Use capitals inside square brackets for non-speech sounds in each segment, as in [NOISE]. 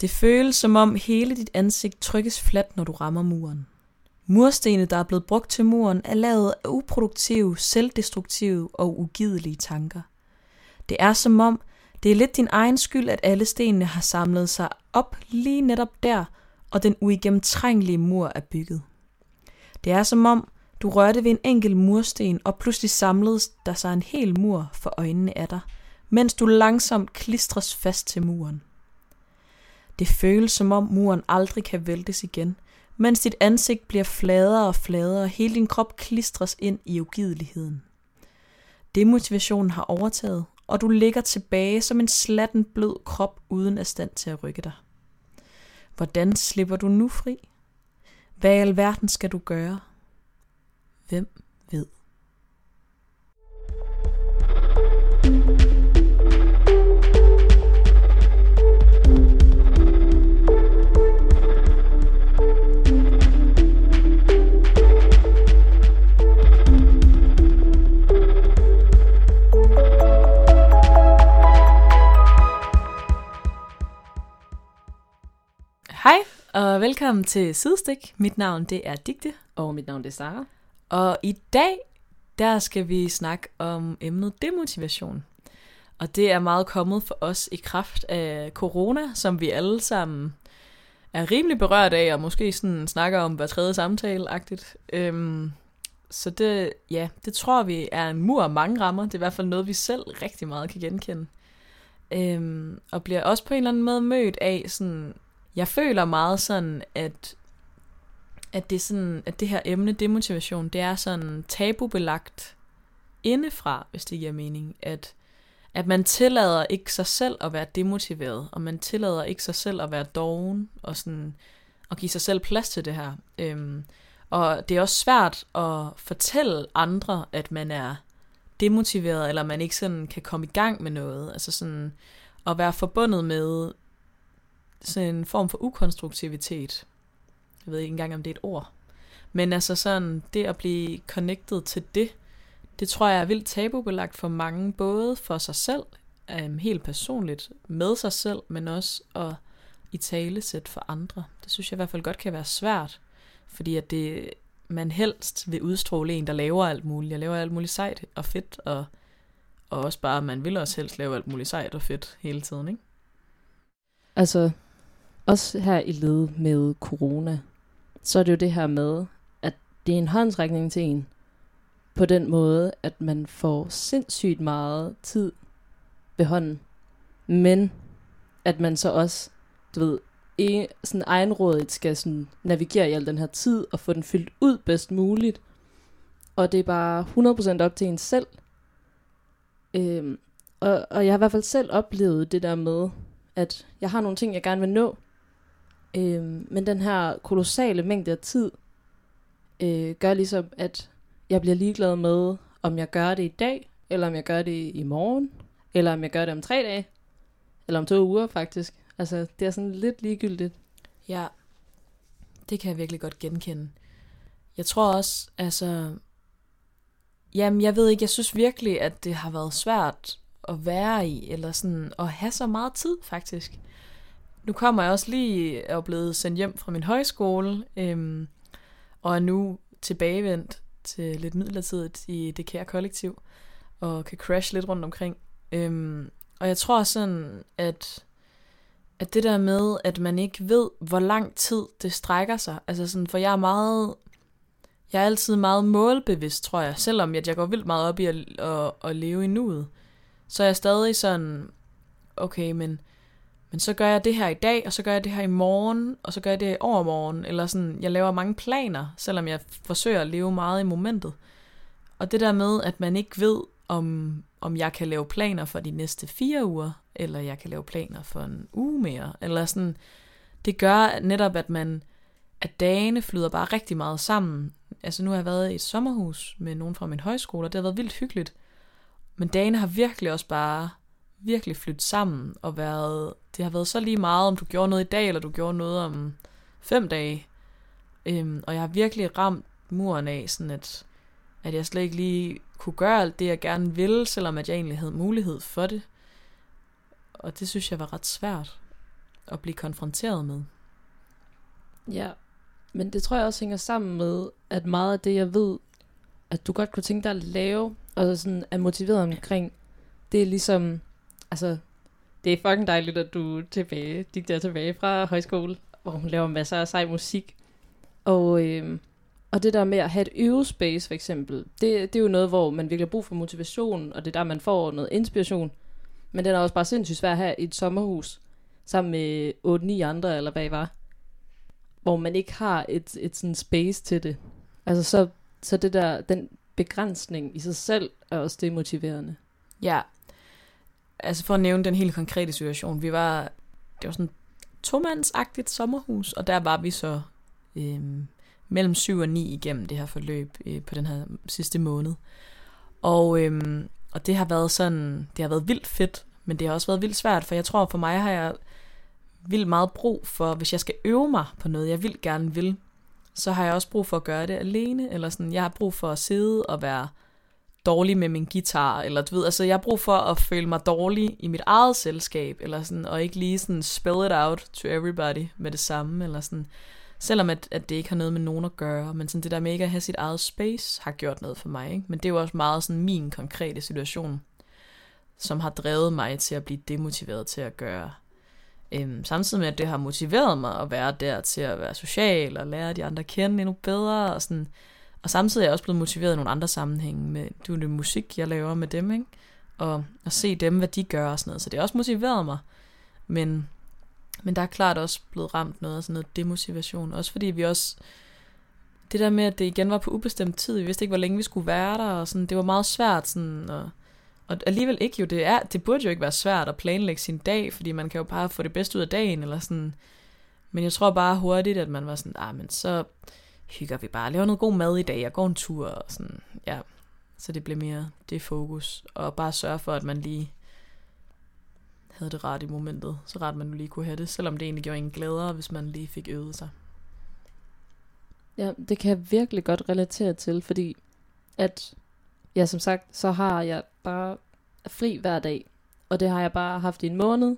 Det føles som om hele dit ansigt trykkes fladt, når du rammer muren. Murstene, der er blevet brugt til muren, er lavet af uproduktive, selvdestruktive og ugidelige tanker. Det er som om, det er lidt din egen skyld, at alle stenene har samlet sig op lige netop der, og den uigennemtrængelige mur er bygget. Det er som om, du rørte ved en enkelt mursten, og pludselig samledes der sig en hel mur for øjnene af dig, mens du langsomt klistres fast til muren. Det føles som om muren aldrig kan væltes igen, mens dit ansigt bliver fladere og fladere, og hele din krop klistres ind i ugideligheden. Demotivationen har overtaget, og du ligger tilbage som en slatten blød krop uden af stand til at rykke dig. Hvordan slipper du nu fri? Hvad i alverden skal du gøre? Hvem ved? Hej, og velkommen til Sidestik. Mit navn det er Digte, Og mit navn det er Sara. og i dag der skal vi snakke om emnet demotivation. Og det er meget kommet for os i kraft af corona, som vi alle sammen er rimelig berørt af, og måske sådan snakker om hver tredje samtale-agtigt. Øhm, så det, ja, det tror vi er en mur af mange rammer. Det er i hvert fald noget, vi selv rigtig meget kan genkende. Øhm, og bliver også på en eller anden måde mødt af sådan, jeg føler meget sådan, at at det, sådan, at det her emne, demotivation, det er sådan tabubelagt indefra, hvis det giver mening. At, at man tillader ikke sig selv at være demotiveret, og man tillader ikke sig selv at være doven, og sådan, at give sig selv plads til det her. Øhm, og det er også svært at fortælle andre, at man er demotiveret, eller man ikke sådan kan komme i gang med noget. Altså sådan at være forbundet med sådan en form for ukonstruktivitet. Jeg ved ikke engang, om det er et ord. Men altså sådan, det at blive connected til det, det tror jeg er vildt tabubelagt for mange, både for sig selv, um, helt personligt, med sig selv, men også at i talesæt for andre. Det synes jeg i hvert fald godt kan være svært, fordi at det, man helst vil udstråle en, der laver alt muligt. Jeg laver alt muligt sejt og fedt, og, og også bare, man vil også helst lave alt muligt sejt og fedt hele tiden, ikke? Altså, også her i led med corona, så er det jo det her med, at det er en håndsrækning til en, på den måde, at man får sindssygt meget tid ved hånden, men at man så også, du ved, e- sådan egenrådigt skal sådan navigere i al den her tid, og få den fyldt ud bedst muligt, og det er bare 100% op til en selv. Øhm, og, og jeg har i hvert fald selv oplevet det der med, at jeg har nogle ting, jeg gerne vil nå, øhm, men den her kolossale mængde af tid, øh, gør ligesom, at jeg bliver ligeglad med, om jeg gør det i dag, eller om jeg gør det i morgen, eller om jeg gør det om tre dage, eller om to uger faktisk. Altså, det er sådan lidt ligegyldigt. Ja, det kan jeg virkelig godt genkende. Jeg tror også, altså... Jamen, jeg ved ikke, jeg synes virkelig, at det har været svært at være i, eller sådan at have så meget tid, faktisk. Nu kommer jeg også lige og er blevet sendt hjem fra min højskole, øhm, og er nu tilbagevendt til lidt midlertidigt i det kære kollektiv, og kan crash lidt rundt omkring. Øhm, og jeg tror sådan, at at det der med, at man ikke ved, hvor lang tid det strækker sig. Altså sådan, for jeg er meget, jeg er altid meget målbevidst, tror jeg. Selvom jeg, jeg går vildt meget op i at, at, at leve i nuet. Så er jeg stadig sådan, okay, men, men så gør jeg det her i dag, og så gør jeg det her i morgen, og så gør jeg det her i overmorgen. Eller sådan, jeg laver mange planer, selvom jeg forsøger at leve meget i momentet. Og det der med, at man ikke ved, om, om jeg kan lave planer for de næste fire uger, eller jeg kan lave planer for en uge mere, eller sådan, det gør netop, at man, at dagene flyder bare rigtig meget sammen. Altså nu har jeg været i et sommerhus med nogen fra min højskole, og det har været vildt hyggeligt. Men dagene har virkelig også bare virkelig flyttet sammen, og været, det har været så lige meget, om du gjorde noget i dag, eller du gjorde noget om fem dage. Øhm, og jeg har virkelig ramt muren af, sådan at, at jeg slet ikke lige kunne gøre alt det, jeg gerne ville, selvom at jeg egentlig havde mulighed for det. Og det synes jeg var ret svært. at blive konfronteret med. Ja, men det tror jeg også hænger sammen med, at meget af det, jeg ved, at du godt kunne tænke dig at lave, og sådan er motiveret omkring, det er ligesom, altså, det er fucking dejligt, at du er tilbage, dig der tilbage fra højskole, hvor hun laver masser af sej musik. Og, øh, og det der med at have et øvespace for eksempel, det, det er jo noget, hvor man virkelig har brug for motivation, og det er der, man får noget inspiration. Men den er også bare sindssygt svær at have i et sommerhus, sammen med 8-9 andre, eller hvad I var. Hvor man ikke har et, et sådan space til det. Altså så, så det der, den begrænsning i sig selv er også demotiverende. Ja, altså for at nævne den helt konkrete situation, vi var, det var sådan tomandsagtigt sommerhus, og der var vi så øh, mellem 7 og 9 igennem det her forløb øh, på den her sidste måned. Og, øh, og det har været sådan, det har været vildt fedt, men det har også været vildt svært, for jeg tror for mig har jeg vildt meget brug for, hvis jeg skal øve mig på noget, jeg vildt gerne vil, så har jeg også brug for at gøre det alene, eller sådan, jeg har brug for at sidde og være dårlig med min guitar, eller du ved, altså jeg har brug for at føle mig dårlig i mit eget selskab, eller sådan, og ikke lige sådan spell it out to everybody med det samme, eller sådan, selvom at, at det ikke har noget med nogen at gøre, men sådan det der med ikke at have sit eget space, har gjort noget for mig, ikke? men det er jo også meget sådan min konkrete situation, som har drevet mig til at blive demotiveret til at gøre Øhm, samtidig med, at det har motiveret mig at være der til at være social og lære de andre at kende endnu bedre. Og, sådan og samtidig er jeg også blevet motiveret i nogle andre sammenhænge med du, det musik, jeg laver med dem. Ikke? Og at se dem, hvad de gør og sådan noget. Så det har også motiveret mig. Men, men der er klart også blevet ramt noget af sådan noget demotivation. Også fordi vi også... Det der med, at det igen var på ubestemt tid. Vi vidste ikke, hvor længe vi skulle være der. Og sådan, det var meget svært sådan, og, og alligevel ikke jo, det, er, det burde jo ikke være svært at planlægge sin dag, fordi man kan jo bare få det bedste ud af dagen, eller sådan. Men jeg tror bare hurtigt, at man var sådan, ah, men så hygger vi bare, laver noget god mad i dag, jeg går en tur, og sådan, ja. Så det blev mere det fokus, og bare sørge for, at man lige havde det rart i momentet, så rart man nu lige kunne have det, selvom det egentlig gjorde en glædere, hvis man lige fik øvet sig. Ja, det kan jeg virkelig godt relatere til, fordi at ja, som sagt, så har jeg bare fri hver dag. Og det har jeg bare haft i en måned.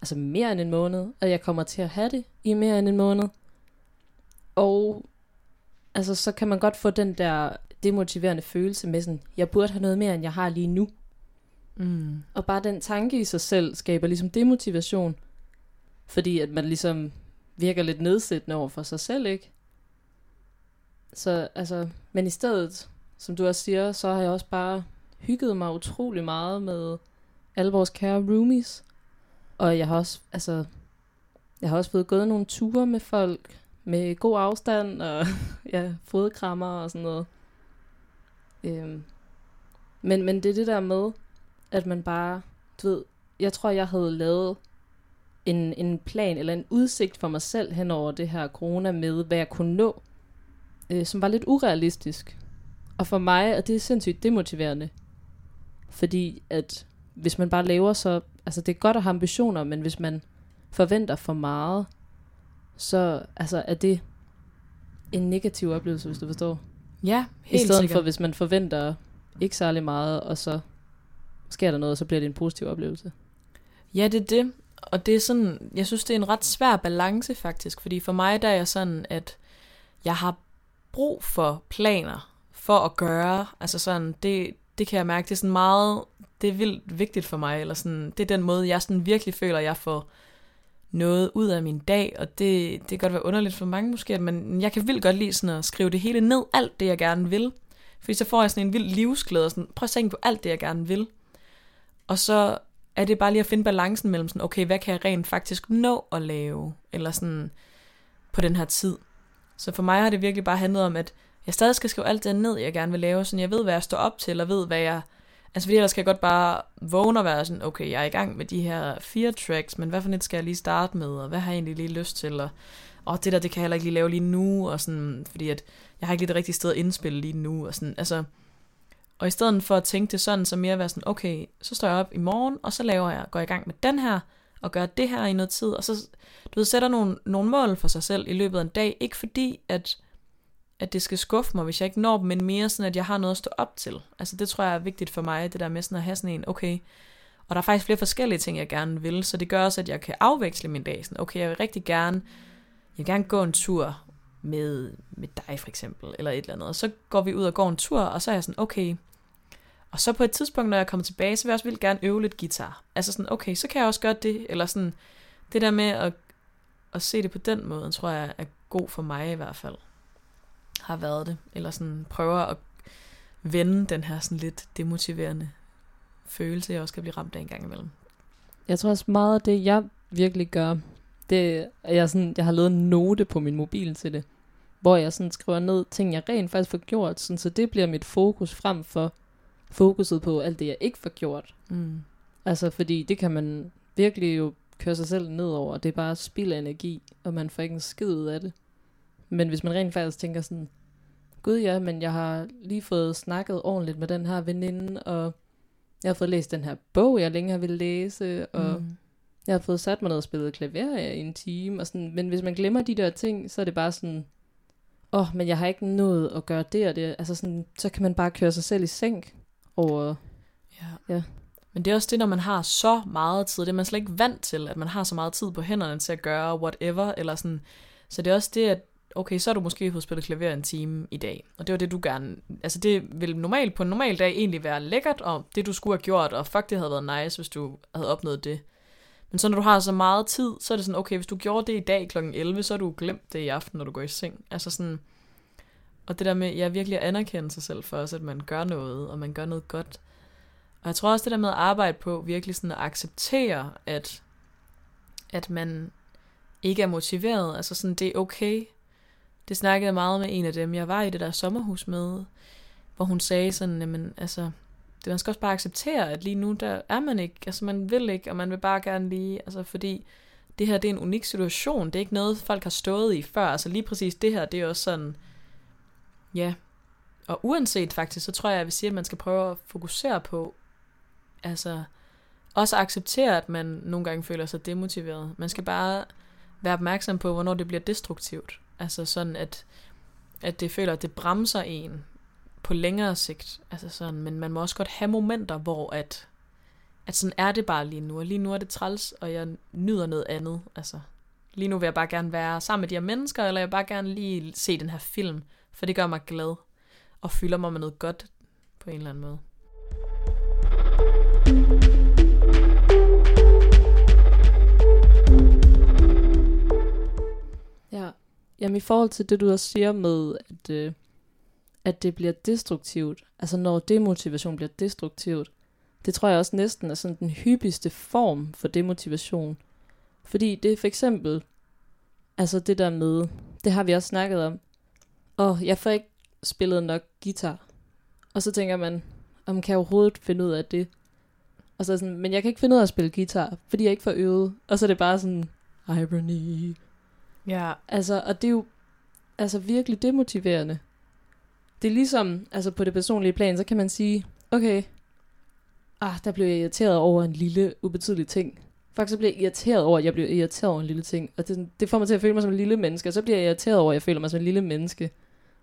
Altså mere end en måned. Og jeg kommer til at have det i mere end en måned. Og altså, så kan man godt få den der demotiverende følelse med sådan, jeg burde have noget mere, end jeg har lige nu. Mm. Og bare den tanke i sig selv skaber ligesom demotivation. Fordi at man ligesom virker lidt nedsættende over for sig selv, ikke? Så altså, men i stedet som du også siger, så har jeg også bare hygget mig utrolig meget med alle vores kære roomies. Og jeg har også, altså, jeg har også fået gået nogle ture med folk med god afstand og [LAUGHS] ja, fodkrammer og sådan noget. Øhm. Men, men det er det der med, at man bare, du ved, jeg tror, jeg havde lavet en, en plan eller en udsigt for mig selv hen over det her corona med, hvad jeg kunne nå, øh, som var lidt urealistisk. Og for mig er det sindssygt demotiverende. Fordi at hvis man bare laver så... Altså det er godt at have ambitioner, men hvis man forventer for meget, så altså, er det en negativ oplevelse, hvis du forstår. Ja, helt I stedet sikkert. for, hvis man forventer ikke særlig meget, og så sker der noget, og så bliver det en positiv oplevelse. Ja, det er det. Og det er sådan, jeg synes, det er en ret svær balance faktisk, fordi for mig der er jeg sådan, at jeg har brug for planer for at gøre. Altså sådan, det, det kan jeg mærke, det er sådan meget, det er vildt vigtigt for mig, eller sådan, det er den måde, jeg sådan virkelig føler, jeg får noget ud af min dag, og det, det kan godt være underligt for mange måske, men jeg kan vildt godt lide sådan at skrive det hele ned, alt det jeg gerne vil, fordi så får jeg sådan en vild livsglæde, og sådan, prøv at tænke på alt det jeg gerne vil, og så er det bare lige at finde balancen mellem sådan, okay, hvad kan jeg rent faktisk nå at lave, eller sådan på den her tid. Så for mig har det virkelig bare handlet om, at jeg stadig skal skrive alt det ned, jeg gerne vil lave, så jeg ved, hvad jeg står op til, og ved, hvad jeg... Altså fordi ellers skal jeg godt bare vågne og være sådan, okay, jeg er i gang med de her fire tracks, men hvad for net skal jeg lige starte med, og hvad har jeg egentlig lige lyst til, og, åh, det der, det kan jeg heller ikke lige lave lige nu, og sådan, fordi at jeg har ikke lige det rigtige sted at indspille lige nu, og sådan, altså... Og i stedet for at tænke det sådan, så mere være sådan, okay, så står jeg op i morgen, og så laver jeg, går jeg i gang med den her, og gør det her i noget tid, og så, du ved, sætter nogle, nogle mål for sig selv i løbet af en dag, ikke fordi, at at det skal skuffe mig, hvis jeg ikke når dem, men mere sådan, at jeg har noget at stå op til. Altså det tror jeg er vigtigt for mig, det der med sådan at have sådan en, okay, Og der er faktisk flere forskellige ting, jeg gerne vil, så det gør også, at jeg kan afveksle min dag. Sådan, okay, jeg vil rigtig gerne, jeg vil gerne gå en tur med, med dig for eksempel, eller et eller andet. Og så går vi ud og går en tur, og så er jeg sådan, okay. Og så på et tidspunkt, når jeg kommer tilbage, så vil jeg også vildt gerne øve lidt guitar. Altså sådan, okay, så kan jeg også gøre det. Eller sådan, det der med at, at se det på den måde, tror jeg er god for mig i hvert fald. Har været det. Eller sådan prøver at vende den her sådan lidt demotiverende følelse, jeg også kan blive ramt af en gang imellem. Jeg tror også meget af det, jeg virkelig gør, det er, jeg, sådan, jeg har lavet en note på min mobil til det, hvor jeg sådan skriver ned ting, jeg rent faktisk får gjort, sådan, så det bliver mit fokus frem for fokuset på alt det, jeg ikke får gjort. Mm. Altså, fordi det kan man virkelig jo køre sig selv ned over. Det er bare spild af energi, og man får ikke en skid ud af det. Men hvis man rent faktisk tænker sådan, gud ja, men jeg har lige fået snakket ordentligt med den her veninde, og jeg har fået læst den her bog, jeg længe har ville læse, og mm. jeg har fået sat mig ned og spillet klaver i en time, og sådan, men hvis man glemmer de der ting, så er det bare sådan, åh, oh, men jeg har ikke nået at gøre det og det, altså sådan, så kan man bare køre sig selv i sænk over, Ja. Ja. Men det er også det, når man har så meget tid. Det er man slet ikke vant til, at man har så meget tid på hænderne til at gøre whatever. Eller sådan. Så det er også det, at okay, så har du måske fået spillet klaver en time i dag. Og det var det, du gerne... Altså det vil normalt på en normal dag egentlig være lækkert, og det du skulle have gjort, og fuck, det havde været nice, hvis du havde opnået det. Men så når du har så meget tid, så er det sådan, okay, hvis du gjorde det i dag kl. 11, så har du glemt det i aften, når du går i seng. Altså sådan... Og det der med, ja, virkelig at anerkende sig selv for også, at man gør noget, og man gør noget godt. Og jeg tror også det der med at arbejde på, virkelig sådan at acceptere, at, at man ikke er motiveret. Altså sådan, det er okay. Det snakkede jeg meget med en af dem, jeg var i det der sommerhus med, hvor hun sagde sådan, jamen altså, det, man skal også bare acceptere, at lige nu, der er man ikke, altså man vil ikke, og man vil bare gerne lige, altså fordi det her, det er en unik situation, det er ikke noget, folk har stået i før, altså lige præcis det her, det er også sådan, ja, og uanset faktisk, så tror jeg, jeg vil sige, at man skal prøve at fokusere på, altså, også acceptere, at man nogle gange føler sig demotiveret. Man skal bare være opmærksom på, hvornår det bliver destruktivt. Altså sådan, at, at det føler, at det bremser en på længere sigt. Altså sådan, men man må også godt have momenter, hvor at, at sådan er det bare lige nu. Og lige nu er det træls, og jeg nyder noget andet. Altså, lige nu vil jeg bare gerne være sammen med de her mennesker, eller jeg vil bare gerne lige se den her film, for det gør mig glad, og fylder mig med noget godt på en eller anden måde. Jamen i forhold til det, du også siger med, at, øh, at det bliver destruktivt, altså når demotivation bliver destruktivt, det tror jeg også næsten er sådan den hyppigste form for demotivation. Fordi det er for eksempel, altså det der med, det har vi også snakket om, åh, jeg får ikke spillet nok guitar. Og så tænker man, om kan jeg overhovedet finde ud af det? Og så er sådan, men jeg kan ikke finde ud af at spille guitar, fordi jeg ikke får øvet. Og så er det bare sådan, irony. Ja, Altså, og det er jo altså virkelig demotiverende. Det er ligesom, altså på det personlige plan, så kan man sige, okay, ah, der blev jeg irriteret over en lille, ubetydelig ting. Faktisk så bliver jeg irriteret over, at jeg bliver irriteret over en lille ting. Og det, det får mig til at føle mig som en lille menneske, og så bliver jeg irriteret over, at jeg føler mig som en lille menneske.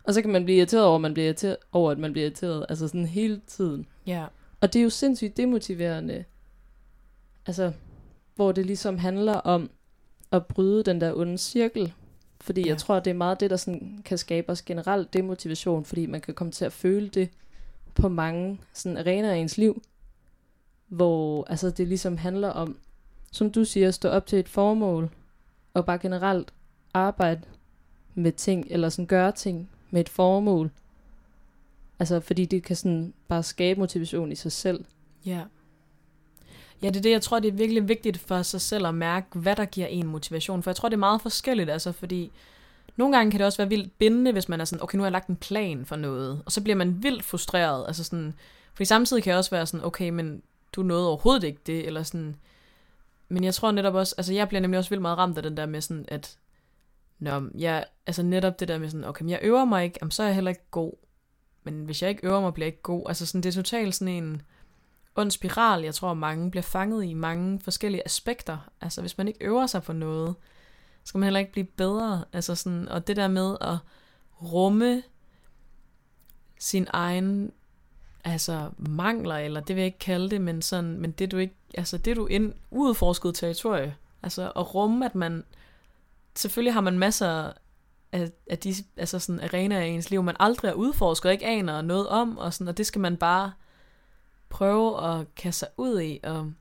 Og så kan man blive irriteret over, at man bliver irriteret over, at man bliver irriteret. Altså sådan hele tiden. ja, Og det er jo sindssygt demotiverende. Altså, hvor det ligesom handler om at bryde den der onde cirkel. Fordi ja. Jeg tror, det er meget det, der sådan kan skabe os generelt demotivation, fordi man kan komme til at føle det på mange sådan arenaer i ens liv, hvor altså, det ligesom handler om, som du siger, at stå op til et formål, og bare generelt arbejde med ting, eller sådan gøre ting med et formål. Altså, fordi det kan sådan bare skabe motivation i sig selv. ja. Ja, det er det, jeg tror, det er virkelig vigtigt for sig selv at mærke, hvad der giver en motivation. For jeg tror, det er meget forskelligt, altså fordi nogle gange kan det også være vildt bindende, hvis man er sådan, okay, nu har jeg lagt en plan for noget, og så bliver man vildt frustreret. Altså sådan, fordi samtidig kan jeg også være sådan, okay, men du nåede overhovedet ikke det, eller sådan. Men jeg tror netop også, altså jeg bliver nemlig også vildt meget ramt af den der med sådan, at Nå, jeg, altså netop det der med sådan, okay, men jeg øver mig ikke, jamen, så er jeg heller ikke god. Men hvis jeg ikke øver mig, bliver jeg ikke god. Altså sådan, det er totalt sådan en ond spiral, jeg tror, mange bliver fanget i mange forskellige aspekter. Altså hvis man ikke øver sig på noget, så skal man heller ikke blive bedre. Altså sådan, og det der med at rumme sin egen altså mangler, eller det vil jeg ikke kalde det, men, sådan, men det du ikke altså det du ind, uudforsket territorie. Altså at rumme, at man, selvfølgelig har man masser af, af de altså sådan arenaer i ens liv, man aldrig har udforsket ikke aner noget om, og, sådan, og det skal man bare prøve at kaste sig ud i, og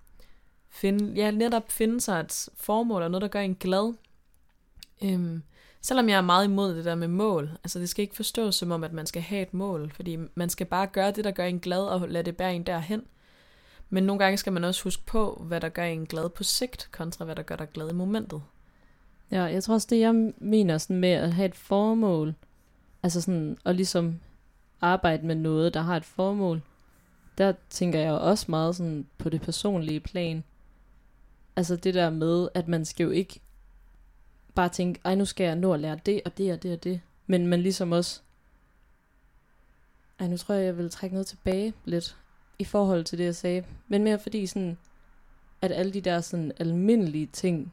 finde, ja, netop finde sig et formål, og noget, der gør en glad. Øhm, selvom jeg er meget imod det der med mål, altså det skal ikke forstås som om, at man skal have et mål, fordi man skal bare gøre det, der gør en glad, og lade det bære en derhen. Men nogle gange skal man også huske på, hvad der gør en glad på sigt, kontra hvad der gør dig glad i momentet. Ja, jeg tror også, det jeg mener sådan med at have et formål, altså sådan at ligesom arbejde med noget, der har et formål, der tænker jeg også meget sådan på det personlige plan. Altså det der med, at man skal jo ikke bare tænke, ej nu skal jeg nå at lære det og det og det og det. Men man ligesom også, ej nu tror jeg, jeg vil trække noget tilbage lidt i forhold til det, jeg sagde. Men mere fordi sådan, at alle de der sådan almindelige ting,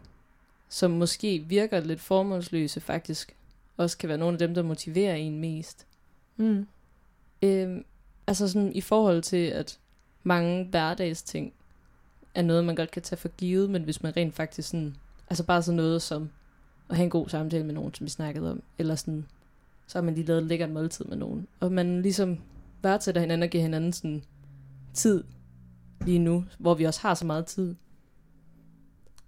som måske virker lidt formålsløse faktisk, også kan være nogle af dem, der motiverer en mest. Mm. Øhm, altså sådan i forhold til, at mange hverdagsting er noget, man godt kan tage for givet, men hvis man rent faktisk sådan, altså bare sådan noget som at have en god samtale med nogen, som vi snakkede om, eller sådan, så har man lige lavet et lækkert måltid med nogen, og man ligesom værdsætter hinanden og giver hinanden sådan tid lige nu, hvor vi også har så meget tid.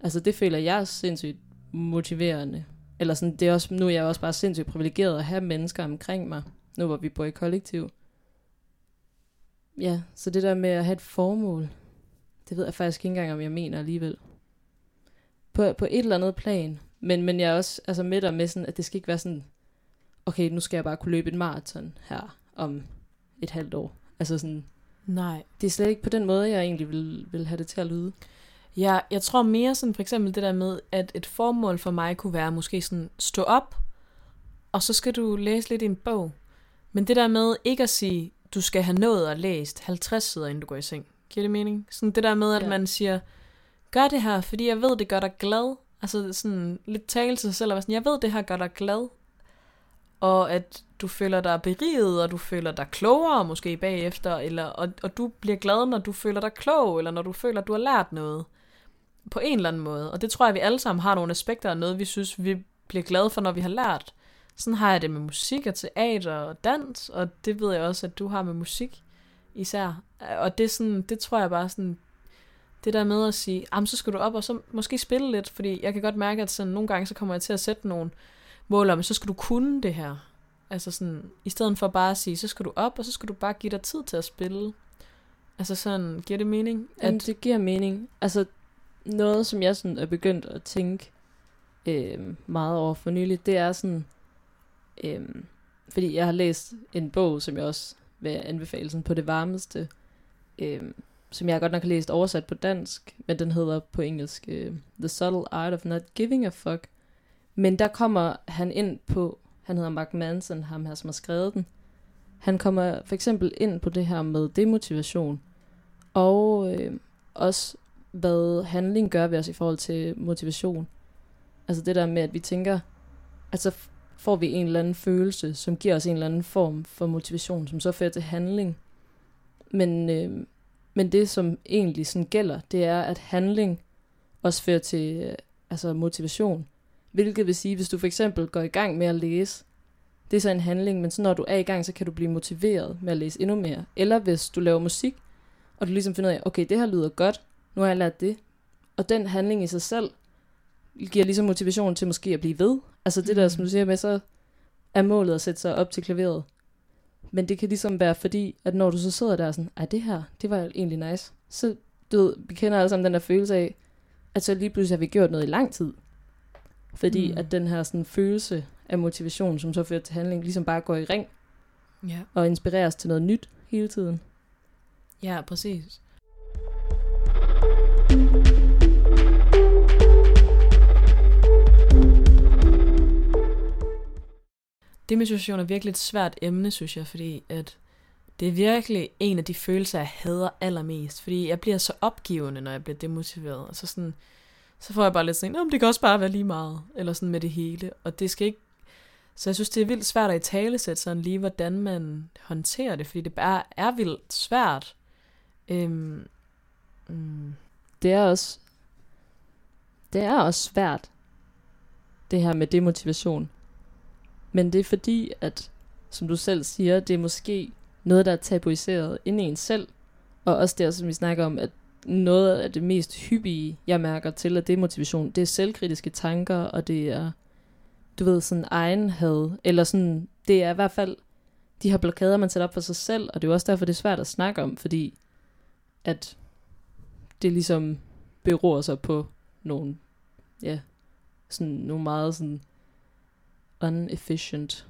Altså det føler jeg er sindssygt motiverende. Eller sådan, det er også, nu er jeg også bare sindssygt privilegeret at have mennesker omkring mig, nu hvor vi bor i kollektiv. Ja, så det der med at have et formål, det ved jeg faktisk ikke engang, om jeg mener alligevel. På, på et eller andet plan, men, men jeg er også altså med dig med sådan, at det skal ikke være sådan, okay, nu skal jeg bare kunne løbe et maraton her om et halvt år. Altså sådan, Nej. det er slet ikke på den måde, jeg egentlig vil, vil have det til at lyde. Ja, jeg tror mere sådan for eksempel det der med, at et formål for mig kunne være måske sådan, stå op, og så skal du læse lidt i en bog. Men det der med ikke at sige, du skal have nået at læst 50 sider, inden du går i seng. Giver det mening? Sådan det der med, at Ja. man siger, gør det her, fordi jeg ved, det gør dig glad. Altså sådan lidt tale til sig selv, og sådan, jeg ved, det her gør dig glad. Og at du føler dig beriget, og du føler dig klogere måske bagefter, eller, og, og du bliver glad, når du føler dig klog, eller når du føler, at du har lært noget. På en eller anden måde. Og det tror jeg, vi alle sammen har nogle aspekter af noget, vi synes, vi bliver glade for, når vi har lært. Sådan har jeg det med musik og teater og dans, og det ved jeg også, at du har med musik især. Og det, er sådan, det tror jeg bare sådan, det der med at sige, jamen så skal du op og så måske spille lidt, fordi jeg kan godt mærke, at sådan, nogle gange så kommer jeg til at sætte nogle mål om, så skal du kunne det her. Altså sådan, i stedet for bare at sige, så skal du op, og så skal du bare give dig tid til at spille. Altså sådan, giver det mening? At At, det giver mening. Altså noget, som jeg sådan er begyndt at tænke øh, meget over for nylig, det er sådan, øh, fordi jeg har læst en bog, som jeg også vil anbefale sådan på det varmeste, øhm, som jeg godt nok har læst oversat på dansk, men den hedder på engelsk øh, The Subtle Art of Not Giving a Fuck. Men der kommer han ind på, han hedder Mark Manson, ham her, som har skrevet den. Han kommer for eksempel ind på det her med demotivation, og øh, også hvad handling gør ved os i forhold til motivation. Altså det der med, at vi tænker, altså får vi en eller anden følelse, som giver os en eller anden form for motivation, som så fører til handling. Men, øh, men det, som egentlig sådan gælder, det er, at handling også fører til øh, altså motivation. Hvilket vil sige, hvis du for eksempel går i gang med at læse, det er så en handling, men så når du er i gang, så kan du blive motiveret med at læse endnu mere. Eller hvis du laver musik, og du ligesom finder ud af, okay, det her lyder godt, nu har jeg lært det. Og den handling i sig selv giver ligesom motivation til måske at blive ved. Altså det der, Mm. som du siger med, så er målet at sætte sig op til klaveret. Men det kan ligesom være fordi, at når du så sidder der sådan, ej det her, det var egentlig nice. Så du ved, vi kender alle sammen den der følelse af, at så lige pludselig har vi gjort noget i lang tid. Fordi mm. at den her sådan følelse af motivation, som så fører til handling, ligesom bare går i ring ja. og inspireres til noget nyt hele tiden. ja, præcis. Demotivation er virkelig et svært emne, synes jeg, fordi at det er virkelig en af de følelser, jeg hader allermest. Fordi jeg bliver så opgivende, når jeg bliver demotiveret. Så sådan, så får jeg bare lidt sådan, om det kan også bare være lige meget. Eller sådan med det hele. Og det skal ikke... Så jeg synes, det er vildt svært at i tale sætte sådan lige, hvordan man håndterer det. Fordi det bare er vildt svært. Øhm, mm, det er også, det er også svært, det her med demotivation. Men det er fordi, at, som du selv siger, det er måske noget, der er tabuiseret inde i en selv. Og også det, som vi snakker om, at noget af det mest hyppige, jeg mærker til er demotivation, det er selvkritiske tanker, og det er, du ved, sådan egen had, eller sådan, det er i hvert fald de her blokader, man sætter op for sig selv, og det er jo også derfor, det er svært at snakke om, fordi at det ligesom beror sig på nogle, ja, sådan nogle meget sådan unefficient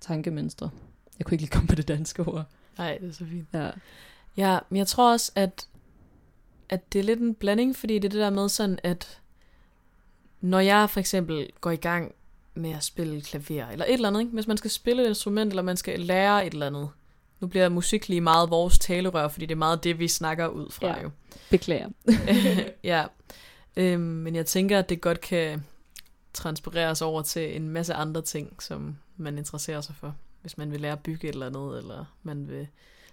tankemønstre. Jeg kunne ikke lige komme på det danske ord. Nej, det er så fint. Ja. Ja, men jeg tror også, at, at det er lidt en blanding, fordi det er det der med sådan, at når jeg for eksempel går i gang med at spille klaver, eller et eller andet, ikke? hvis man skal spille et instrument, eller man skal lære et eller andet. Nu bliver musik lige meget vores talerør, fordi det er meget det, vi snakker ud fra Ja. jo. Beklager. [LAUGHS] ja, øhm, men jeg tænker, at det godt kan transpireres over til en masse andre ting, som man interesserer sig for. Hvis man vil lære at bygge et eller andet, eller man vil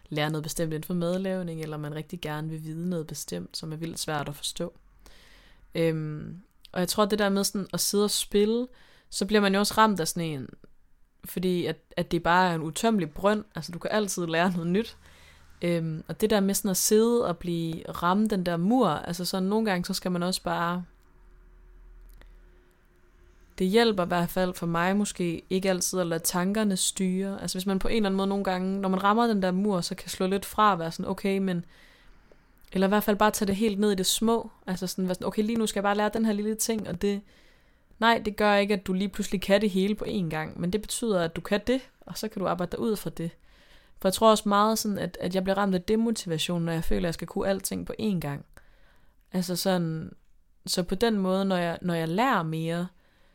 lære noget bestemt inden for madlavning, eller man rigtig gerne vil vide noget bestemt, som er vildt svært at forstå. Øhm, og jeg tror, det der med sådan at sidde og spille, så bliver man jo også ramt af sådan en, fordi at, at det bare er en utømmelig brønd, altså du kan altid lære noget nyt. Øhm, og det der med sådan at sidde og blive ramt den der mur, altså sådan nogle gange, så skal man også bare... Det hjælper i hvert fald for mig måske ikke altid at lade tankerne styre. Altså hvis man på en eller anden måde nogle gange, når man rammer den der mur, så kan slå lidt fra og være sådan, okay, men... Eller i hvert fald bare tage det helt ned i det små. Altså sådan, være sådan okay, lige nu skal jeg bare lære den her lille ting, og det... Nej, det gør ikke, at du lige pludselig kan det hele på én gang, men det betyder, at du kan det, og så kan du arbejde dig ud fra det. For jeg tror også meget sådan, at, at jeg bliver ramt af demotivation, når jeg føler, at jeg skal kunne alting på én gang. Altså sådan, så på den måde, når jeg, når jeg lærer mere,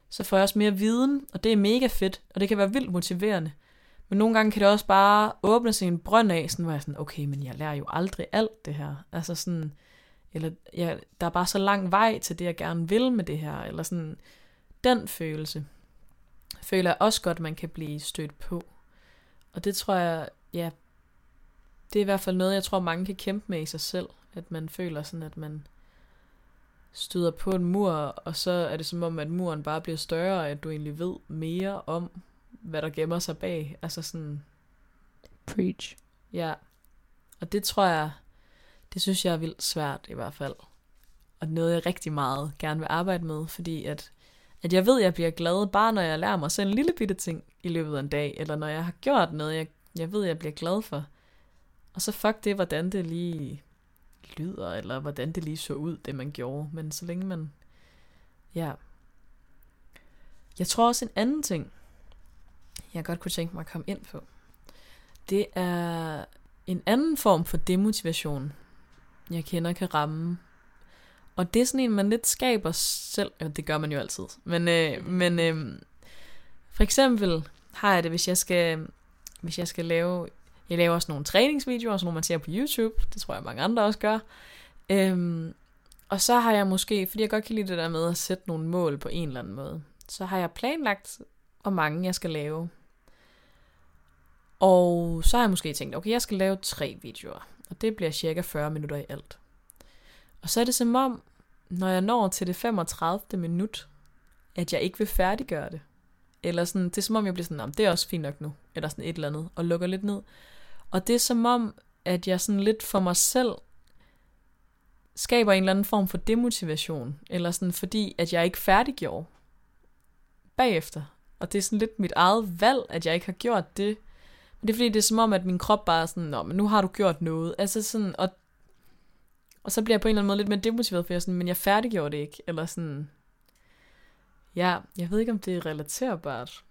så får jeg også mere viden, og det er mega fedt, og det kan være vildt motiverende. Men nogle gange kan det også bare åbne sig en brønd af, sådan, hvor jeg er sådan, okay, men jeg lærer jo aldrig alt det her. Altså sådan, eller jeg, der er bare så lang vej til det, jeg gerne vil med det her, eller sådan, den følelse, føler jeg også godt, man kan blive stødt på. Og det tror jeg, ja, det er i hvert fald noget, jeg tror, mange kan kæmpe med i sig selv. At man føler sådan, at man støder på en mur, og så er det som om, at muren bare bliver større, og at du egentlig ved mere om, hvad der gemmer sig bag. Altså sådan, Preach. ja. Og det tror jeg, det synes jeg er vildt svært i hvert fald. Og noget, jeg rigtig meget gerne vil arbejde med, fordi at, at jeg ved, at jeg bliver glad, bare når jeg lærer mig selv en lille bitte ting i løbet af en dag, eller når jeg har gjort noget, jeg, jeg ved, jeg bliver glad for. Og så fuck det, hvordan det lige lyder, eller hvordan det lige så ud, det man gjorde. Men så længe man, ja. Jeg tror også en anden ting, jeg godt kunne tænke mig at komme ind på, det er en anden form for demotivation, jeg kender kan ramme. Og det er sådan en, man lidt skaber selv. Ja, det gør man jo altid. Men, øh, men øh, for eksempel har jeg det, hvis jeg skal, hvis jeg skal lave... Jeg laver også nogle træningsvideoer, sådan nogle man ser på YouTube. Det tror jeg mange andre også gør. Øhm, og så har jeg måske, fordi jeg godt kan lide det der med at sætte nogle mål på en eller anden måde, så har jeg planlagt, hvor mange jeg skal lave. Og så har jeg måske tænkt, okay, jeg skal lave tre videoer, og det bliver cirka 40 minutter i alt. Og så er det som om, når jeg når til det 35. minut, at jeg ikke vil færdiggøre det. Eller sådan, det er som om, jeg bliver sådan, det er også fint nok nu, eller sådan et eller andet, og lukker lidt ned. Og det er som om, at jeg sådan lidt for mig selv skaber en eller anden form for demotivation, eller sådan fordi, at jeg ikke færdiggjorde bagefter. Og det er sådan lidt mit eget valg, at jeg ikke har gjort det. Men det er fordi, det er som om, at min krop bare er sådan, Nå, men nu har du gjort noget. Altså sådan, og, og så bliver jeg på en eller anden måde lidt mere demotiveret, for jeg er sådan, men jeg færdiggjorde det ikke. Eller sådan, ja, jeg ved ikke, om det er relaterbart.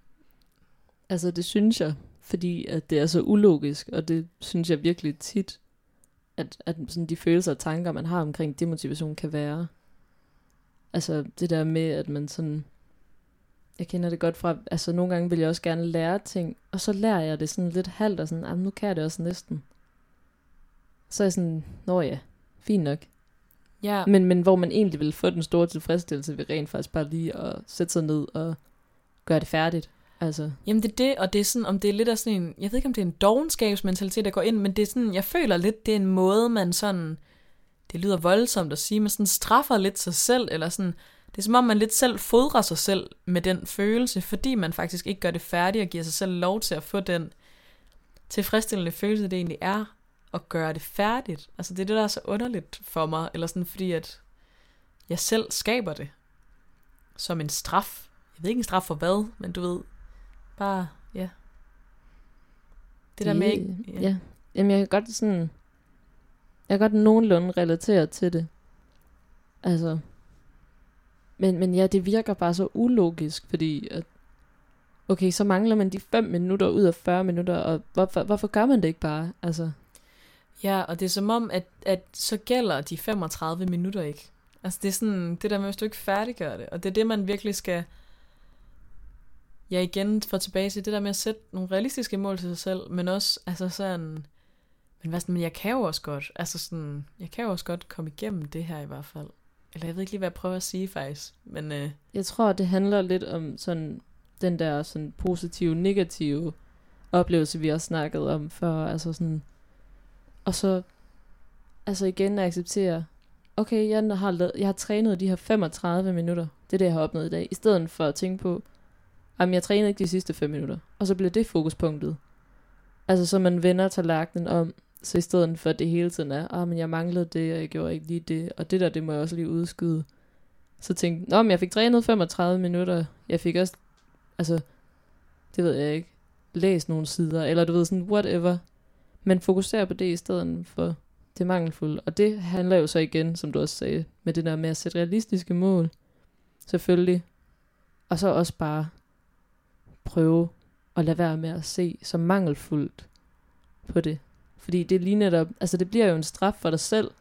Altså, det synes jeg, fordi at det er så ulogisk, og det synes jeg virkelig tit, at, at sådan de følelser og tanker, man har omkring demotivation, kan være. Altså, det der med, at man sådan... Jeg kender det godt fra... Altså, nogle gange vil jeg også gerne lære ting, og så lærer jeg det sådan lidt halvt, og sådan, "Ah, nu kan jeg det også næsten. Så er jeg sådan, nå ja, fint nok. Ja, Men, men hvor man egentlig vil få den store tilfredsstillelse ved rent faktisk bare lige at sætte sig ned og gøre det færdigt. Altså, Jamen det er det, og det er sådan, om det er lidt af sådan en, jeg ved ikke om det er en dogenskabsmentalitet, der går ind, men det er sådan, jeg føler lidt, det er en måde, man sådan det lyder voldsomt at sige, men sådan straffer lidt sig selv, eller sådan, det er som om man lidt selv fodrer sig selv med den følelse, fordi man faktisk ikke gør det færdigt og giver sig selv lov til at få den tilfredsstillende følelse, det egentlig er at gøre det færdigt. Altså det er det, der er så underligt for mig, eller sådan fordi, at jeg selv skaber det som en straf. Jeg ved ikke en straf for hvad, men du ved, bare, ja. Det der med ikke... Ja. ja. Jamen, jeg kan godt sådan... Jeg kan godt nogenlunde relatere til det. Altså... Men, men ja, det virker bare så ulogisk, fordi at, okay, så mangler man de 5 minutter ud af 40 minutter, og hvorfor, hvorfor gør man det ikke bare? Altså. Ja, og det er som om, at, at så gælder de 35 minutter ikke. Altså det er sådan, det der med, hvis du ikke færdiggør det, og det er det, man virkelig skal, ja igen, for tilbage til det der med at sætte nogle realistiske mål til sig selv, men også, altså sådan, men, hvad, men jeg kan jo også godt, altså sådan, jeg kan jo også godt komme igennem det her i hvert fald. Eller jeg ved ikke lige, hvad jeg prøver at sige faktisk, men... Øh... Jeg tror, det handler lidt om sådan, den der sådan positive, negative oplevelse, vi har snakket om før, altså sådan, og så, altså igen at acceptere, okay, jeg har, lavet, jeg har trænet de her 35 minutter, det er det, jeg har opnået i dag, i stedet for at tænke på, jamen jeg trænede ikke de sidste 5 minutter, og så bliver det fokuspunktet. Altså så man vender tallerkenen om, så i stedet for at det hele tiden er, ah, men jeg manglede det, og jeg gjorde ikke lige det, og det der, det må jeg også lige udskyde. Så tænkte nå, men jeg fik trænet 35 minutter, jeg fik også, altså, det ved jeg ikke, læst nogle sider, eller du ved sådan, whatever. Men fokuser på det i stedet for det mangelfulde. Og det handler jo så igen, som du også sagde, med det der med at sætte realistiske mål. Selvfølgelig. Og så også bare prøve at lade være med at se så mangelfuldt på det. Fordi det lige netop, altså det bliver jo en straf for dig selv,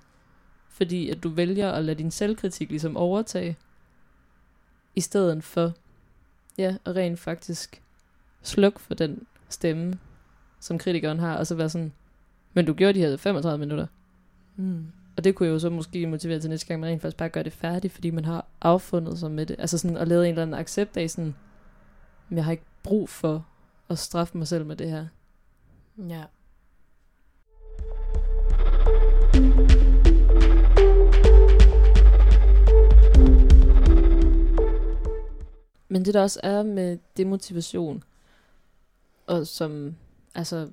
fordi at du vælger at lade din selvkritik ligesom overtage, i stedet for, ja, at rent faktisk slukke for den stemme, som kritikeren har, og så være sådan, men du gjorde de her 35 minutter. Mm. Og det kunne jo så måske motivere til næste gang, man rent faktisk bare gør det færdigt, fordi man har affundet sig med det. Altså sådan at lave en eller anden accept af sådan, men jeg har ikke brug for at straffe mig selv med det her. Ja. Men det der også er med demotivation, og som altså,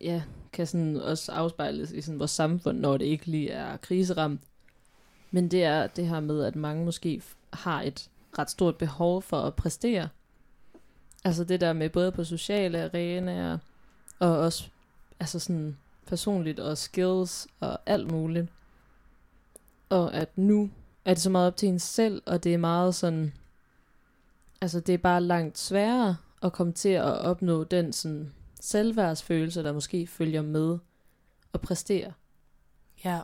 ja, kan sådan også afspejles i sådan vores samfund, når det ikke lige er kriseramt. Men det er det her med, at mange måske har et ret stort behov for at præstere. Altså det der med både på sociale arenaer, og også altså sådan personligt og skills og alt muligt. Og at nu er det så meget op til en selv, og det er meget sådan, altså det er bare langt sværere at komme til at opnå den sådan selvværdsfølelse, der måske følger med at præstere. Ja.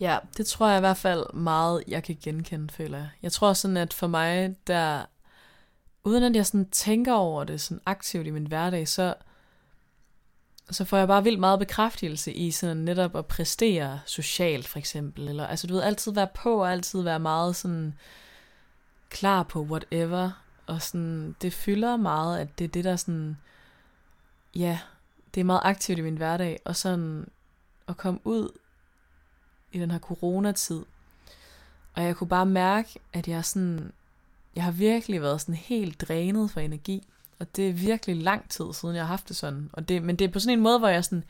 Ja, det tror jeg i hvert fald meget, jeg kan genkende, føler jeg. Jeg tror sådan, at for mig, der, uden at jeg sådan tænker over det sådan aktivt i min hverdag, så, så får jeg bare vildt meget bekræftelse i sådan netop at præstere socialt, for eksempel. Eller, altså du ved, altid være på, og altid være meget sådan klar på whatever. Og sådan, det fylder meget, at det er det, der sådan, ja, det er meget aktivt i min hverdag. Og sådan at komme ud i den her coronatid. Og jeg kunne bare mærke, at jeg sådan, jeg har virkelig været sådan helt drænet for energi. Og det er virkelig lang tid siden, jeg har haft det sådan. Og det, men det er på sådan en måde, hvor jeg sådan,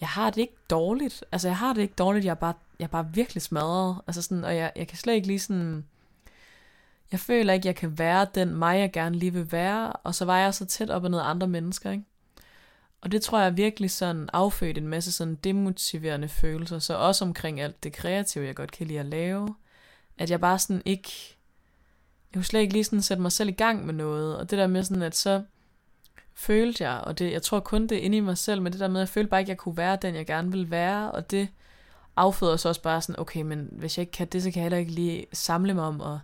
jeg har det ikke dårligt. Altså, jeg har det ikke dårligt, jeg er bare, jeg er bare virkelig smadret. Altså sådan, og jeg, jeg kan slet ikke lige sådan, jeg føler ikke, jeg kan være den mig, jeg gerne lige vil være. Og så var jeg så tæt op ad noget andre mennesker, ikke? Og det tror jeg virkelig sådan affødt en masse sådan demotiverende følelser. Så også omkring alt det kreative, jeg godt kan lide at lave. At jeg bare sådan ikke jeg kunne slet ikke lige sådan sætte mig selv i gang med noget, og det der med sådan, at så følte jeg, og det, jeg tror kun det er inde i mig selv, men det der med, at jeg følte bare ikke, at jeg kunne være den, jeg gerne ville være, og det afføder så også bare sådan, okay, men hvis jeg ikke kan det, så kan jeg heller ikke lige samle mig om at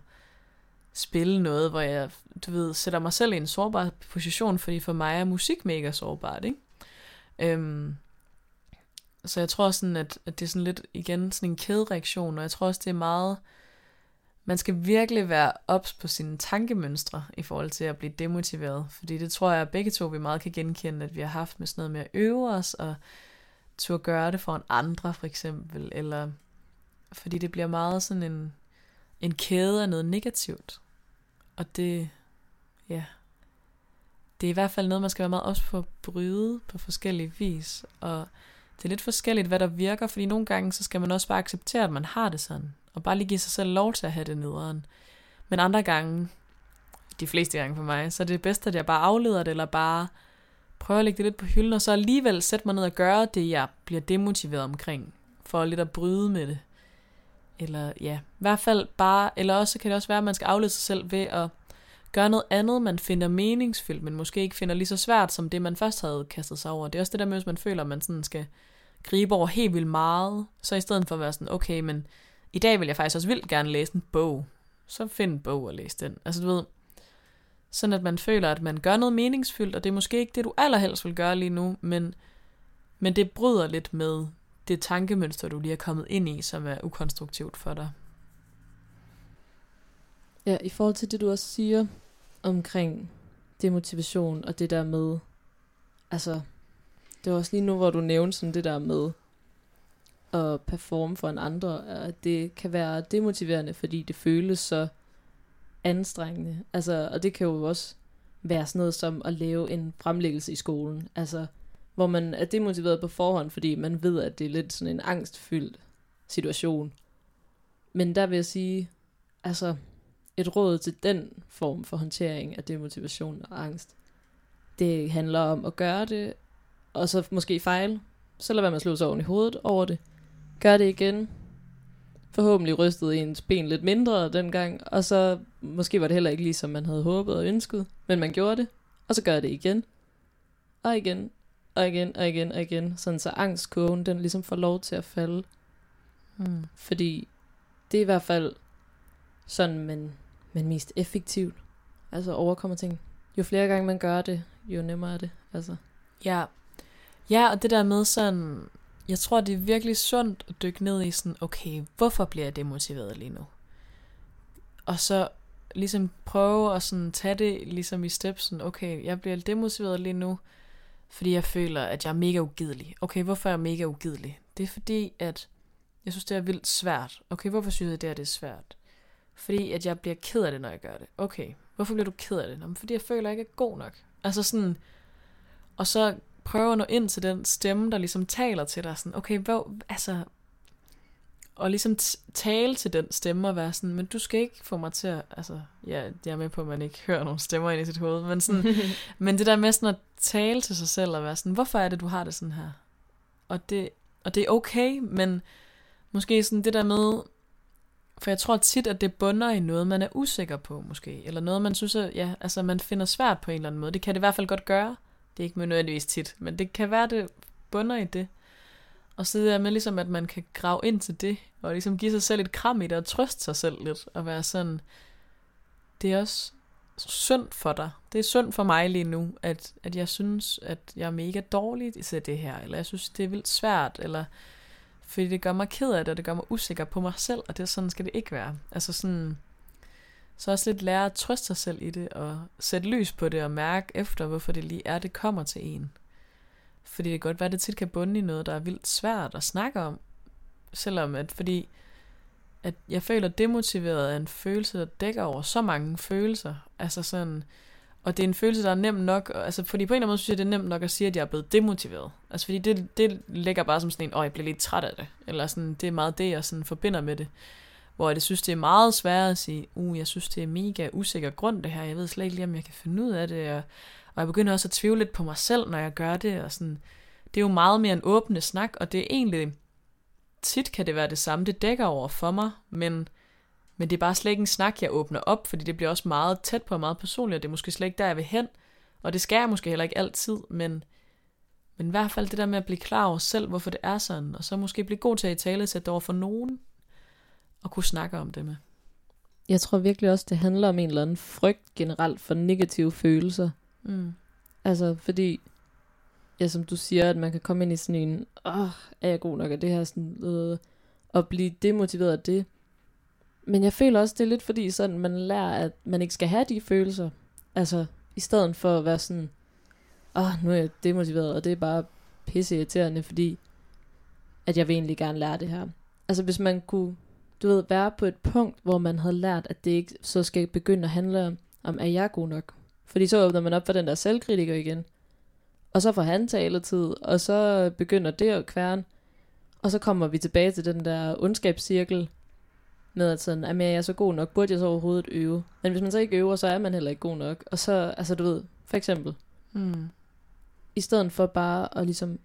spille noget, hvor jeg, du ved, sætter mig selv i en sårbar position, fordi for mig er musik mega sårbart, ikke? Øhm, så jeg tror sådan, at, at det er sådan lidt, igen, sådan en kædereaktion, og jeg tror også, det er meget, man skal virkelig være ops på sine tankemønstre i forhold til at blive demotiveret. Fordi det tror jeg, at begge to vi meget kan genkende, at vi har haft med sådan noget med at øve os, og turde gøre det for en andre, for eksempel, eller fordi det bliver meget sådan en, en kæde af noget negativt. Og det, ja, det er i hvert fald noget, man skal være meget ops på at bryde på forskellige vis. Og det er lidt forskelligt, hvad der virker, fordi nogle gange, så skal man også bare acceptere, at man har det sådan. Og bare lige give sig selv lov til at have det nederen. Men andre gange, de fleste gange for mig, så er det bedst, at jeg bare afleder det, eller bare prøver at lægge det lidt på hylden, og så alligevel sætte mig ned og gøre det, jeg bliver demotiveret omkring, for lidt at bryde med det. Eller ja, i hvert fald bare, eller også kan det også være, at man skal aflede sig selv ved at gøre noget andet, man finder meningsfyldt, men måske ikke finder lige så svært, som det, man først havde kastet sig over. Det er også det der med, hvis man føler, at man sådan skal gribe over helt vildt meget, så i stedet for at være sådan, okay, men i dag vil jeg faktisk også vildt gerne læse en bog, så find en bog og læs den. Altså du ved, sådan at man føler, at man gør noget meningsfyldt, og det er måske ikke det, du allerhelst vil gøre lige nu, men, men det bryder lidt med det tankemønster, du lige er kommet ind i, som er ukonstruktivt for dig. Ja, i forhold til det, du også siger omkring demotivation og det der med, altså, det var også lige nu, hvor du nævnte sådan det der med at performe for en andre, at det kan være demotiverende, fordi det føles så anstrengende. Altså, og det kan jo også være sådan noget som at lave en fremlæggelse i skolen. Altså, hvor man er demotiveret på forhånd, fordi man ved, at det er lidt sådan en angstfyldt situation. Men der vil jeg sige, altså, et råd til den form for håndtering af demotivation og angst, det handler om at gøre det, og så måske fejle. Så lad være med at slå sig oven i hovedet over det. Gør det igen. Forhåbentlig rystede ens ben lidt mindre dengang, og så måske var det heller ikke lige som man havde håbet og ønsket, men man gjorde det, og så gør det igen. Og igen, og igen, og igen, og igen, sådan så angstkurven, den ligesom får lov til at falde. Hmm. Fordi det er i hvert fald sådan, man, man mest effektivt altså overkommer ting. Jo flere gange man gør det, jo nemmere er det. Altså. Ja. Ja, og det der med sådan, jeg tror, det er virkelig sundt at dykke ned i sådan, okay, hvorfor bliver jeg demotiveret lige nu? Og så ligesom prøve at sådan tage det ligesom i stepsen, okay, jeg bliver demotiveret lige nu, fordi jeg føler, at jeg er mega ugidelig. Okay, hvorfor er jeg mega ugidelig? Det er fordi, at jeg synes, det er vildt svært. Okay, hvorfor synes jeg, det er, det er svært? Fordi at jeg bliver ked af det, når jeg gør det. Okay, hvorfor bliver du ked af det? Nå, fordi jeg føler, at jeg ikke er god nok. Altså sådan, og så prøve at nå ind til den stemme, der ligesom taler til dig. Sådan, okay, hvor, altså, og ligesom tale til den stemme og være sådan, men du skal ikke få mig til at, altså, ja, jeg er med på, at man ikke hører nogen stemmer ind i sit hoved, men, sådan, [LAUGHS] men det der med sådan at tale til sig selv og være sådan, hvorfor er det, du har det sådan her? Og det, og det er okay, men måske sådan det der med, for jeg tror tit, at det bunder i noget, man er usikker på, måske. Eller noget, man synes, at ja, altså, man finder svært på en eller anden måde. Det kan det i hvert fald godt gøre. Det er ikke nødvendigvis tit, men det kan være, det bunder i det. Og så det der med ligesom, at man kan grave ind til det, og ligesom give sig selv et kram i det, og trøste sig selv lidt, og være sådan, det er også synd for dig. Det er synd for mig lige nu, at, at jeg synes, at jeg er mega dårlig til det her, eller jeg synes, det er vildt svært, eller fordi det gør mig ked af det, og det gør mig usikker på mig selv, og det er sådan skal det ikke være. Altså sådan, så også lidt lære at trøste sig selv i det, og sætte lys på det, og mærke efter, hvorfor det lige er, det kommer til en. Fordi det kan godt være, at det tit kan bunde i noget, der er vildt svært at snakke om. Selvom at, fordi at jeg føler demotiveret af en følelse, der dækker over så mange følelser. Altså sådan, og det er en følelse, der er nem nok, altså fordi på en eller anden måde synes jeg, det er nemt nok at sige, at jeg er blevet demotiveret. Altså fordi det, det ligger bare som sådan en, åh, jeg bliver lidt træt af det. Eller sådan, det er meget det, jeg sådan forbinder med det. Hvor jeg synes, det er meget svært at sige, uh, jeg synes, det er mega usikker grund det her. Jeg ved slet ikke lige, om jeg kan finde ud af det. Og, og jeg begynder også at tvivle lidt på mig selv, når jeg gør det. Og sådan, det er jo meget mere en åbne snak, og det er egentlig, tit kan det være det samme, det dækker over for mig, men men det er bare slet ikke en snak, jeg åbner op, fordi det bliver også meget tæt på og meget personligt, og det er måske slet ikke der, jeg vil hen. Og det skal jeg måske heller ikke altid, men, men i hvert fald det der med at blive klar over selv, hvorfor det er sådan, og så måske blive god til at i tale sætte det over for nogen, og kunne snakke om det med. Jeg tror virkelig også, det handler om en eller anden frygt generelt for negative følelser. Mm. Altså, fordi, ja, som du siger, at man kan komme ind i sådan en, åh, oh, er jeg god nok af det her, sådan, øh, og blive demotiveret af det. Men jeg føler også, det er lidt fordi, sådan, man lærer, at man ikke skal have de følelser. Altså, i stedet for at være sådan, åh, oh, nu er jeg demotiveret, og det er bare pisse irriterende, fordi at jeg vil egentlig gerne lære det her. Altså hvis man kunne, du ved, være på et punkt, hvor man havde lært, at det ikke så skal begynde at handle om, om er jeg god nok? Fordi så åbner man op for den der selvkritiker igen. Og så får han taletid, og så begynder det at kværne. Og så kommer vi tilbage til den der ondskabscirkel, med at sådan, at jeg er så god nok, burde jeg så overhovedet øve? Men hvis man så ikke øver, så er man heller ikke god nok. Og så, altså du ved, for eksempel, Mm. i stedet for bare at ligesom,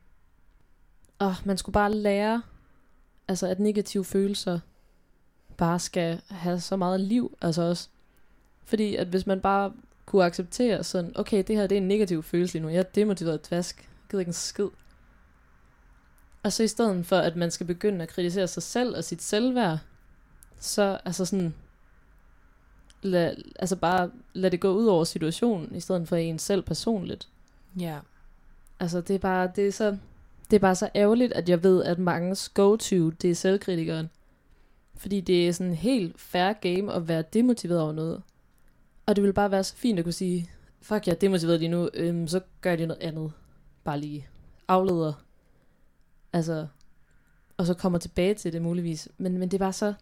åh, man skulle bare lære, altså at negative følelser bare skal have så meget liv, altså også. Fordi at hvis man bare kunne acceptere sådan, okay, det her det er en negativ følelse lige nu, jeg er demotiveret dvask, jeg gider ikke en skid. Og så i stedet for, at man skal begynde at kritisere sig selv og sit selvværd, så altså sådan, lad, altså bare lad det gå ud over situationen, i stedet for en selv personligt. Ja. Altså, det er bare, det er så, det er bare så ærgerligt, at jeg ved, at mange go-to, det er selvkritikeren. Fordi det er sådan en helt fair game at være demotiveret over noget. Og det vil bare være så fint at kunne sige, fuck, jeg er demotiveret lige nu, øhm, så gør jeg lige noget andet. Bare lige afleder. Altså, og så kommer tilbage til det muligvis. Men, men det bare så, jeg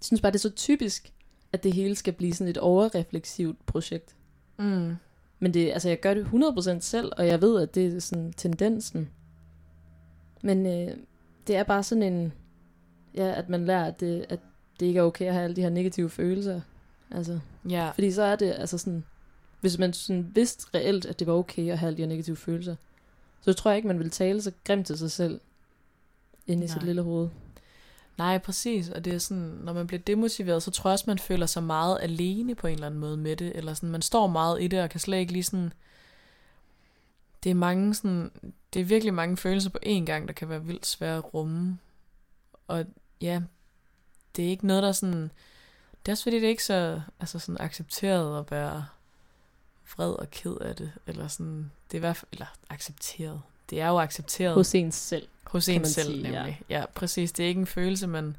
synes bare, det er så typisk, at det hele skal blive sådan et overrefleksivt projekt. Mm. Men det, altså, jeg gør det 100% selv, og jeg ved, at det er sådan tendensen. Men øh, det er bare sådan en... Ja, at man lærer, at det, at det ikke er okay at have alle de her negative følelser. Altså, Ja. fordi så er det altså sådan... Hvis man sådan vidste reelt, at det var okay at have alle de her negative følelser, så tror jeg ikke, man ville tale så grimt til sig selv inde i sit Nej. lille hoved. Nej, præcis. Og det er sådan, når man bliver demotiveret, så tror jeg også, man føler sig meget alene på en eller anden måde med det. Eller sådan, man står meget i det, og kan slet ikke lige sådan... Det er mange sådan... Det er virkelig mange følelser på én gang, der kan være vildt svære at rumme. Og ja, det er ikke noget, der er sådan... Det er også fordi, det er ikke så altså sådan accepteret at være vred og ked af det. Eller sådan... Det er i hvert fald... Eller accepteret. Det er jo accepteret. Hos ens selv. Hos en selv, sige, nemlig. Ja. ja, præcis. Det er ikke en følelse, man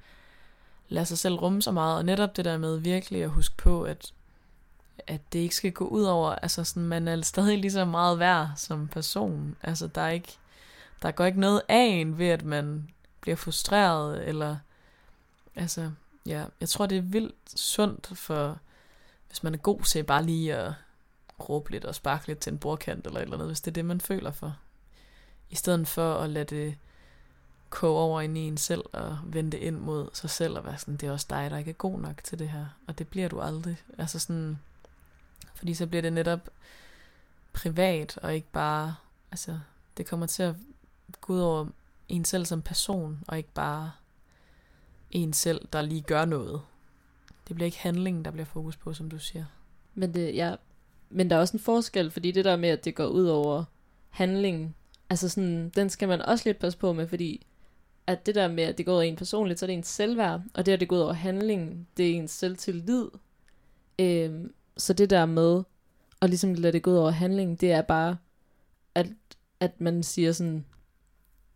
lader sig selv rumme så meget. Og netop det der med virkelig at huske på, at, at det ikke skal gå ud over, altså sådan, man er stadig lige så meget værd som person. Altså, der er ikke, der går ikke noget af en ved, at man bliver frustreret, eller, altså, ja, jeg tror, det er vildt sundt for, hvis man er god til bare lige at råbe lidt og sparke lidt til en bordkant, eller et eller andet, hvis det er det, man føler for. I stedet for at lade det koge over ind i en selv og vende ind mod sig selv og være sådan, det er også dig, der ikke er god nok til det her. Og det bliver du aldrig. Altså sådan, fordi så bliver det netop privat og ikke bare, altså det kommer til at gå ud over en selv som person og ikke bare en selv, der lige gør noget. Det bliver ikke handlingen, der bliver fokus på, som du siger. Men, det, ja, men der er også en forskel, fordi det der med, at det går ud over handlingen, altså sådan, den skal man også lidt passe på med, fordi at det der med, at det går ud over en personligt, så er det ens selvværd, og det, at det går ud over handlingen, det er ens selvtillid. Øhm, så det der med at ligesom lade det gå ud over handlingen, det er bare, at, at man siger sådan,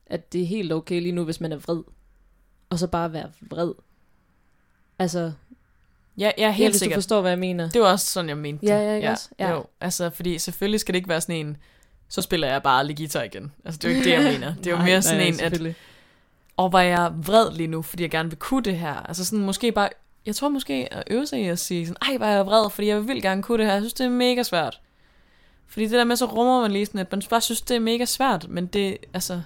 at det er helt okay lige nu, hvis man er vred. Og så bare være vred. Altså, Ja, jeg ja, helt hvis sikkert. du forstår, hvad jeg mener. Det var også sådan, jeg mente det. Ja, ja, ikke også? Ja. Jo, altså, fordi selvfølgelig skal det ikke være sådan en, så spiller jeg bare aldrig guitar igen. Altså, det er jo ikke det, jeg [LAUGHS] mener. Det er jo Nej, mere sådan nej, en, at, og var jeg vred lige nu, fordi jeg gerne vil kunne det her. Altså sådan måske bare, jeg tror måske at øve sig i at sige sådan, ej, var jeg vred, fordi jeg vil gerne kunne det her. Jeg synes, det er mega svært. Fordi det der med, så rummer man lige sådan, at man bare synes, det er mega svært, men det, altså,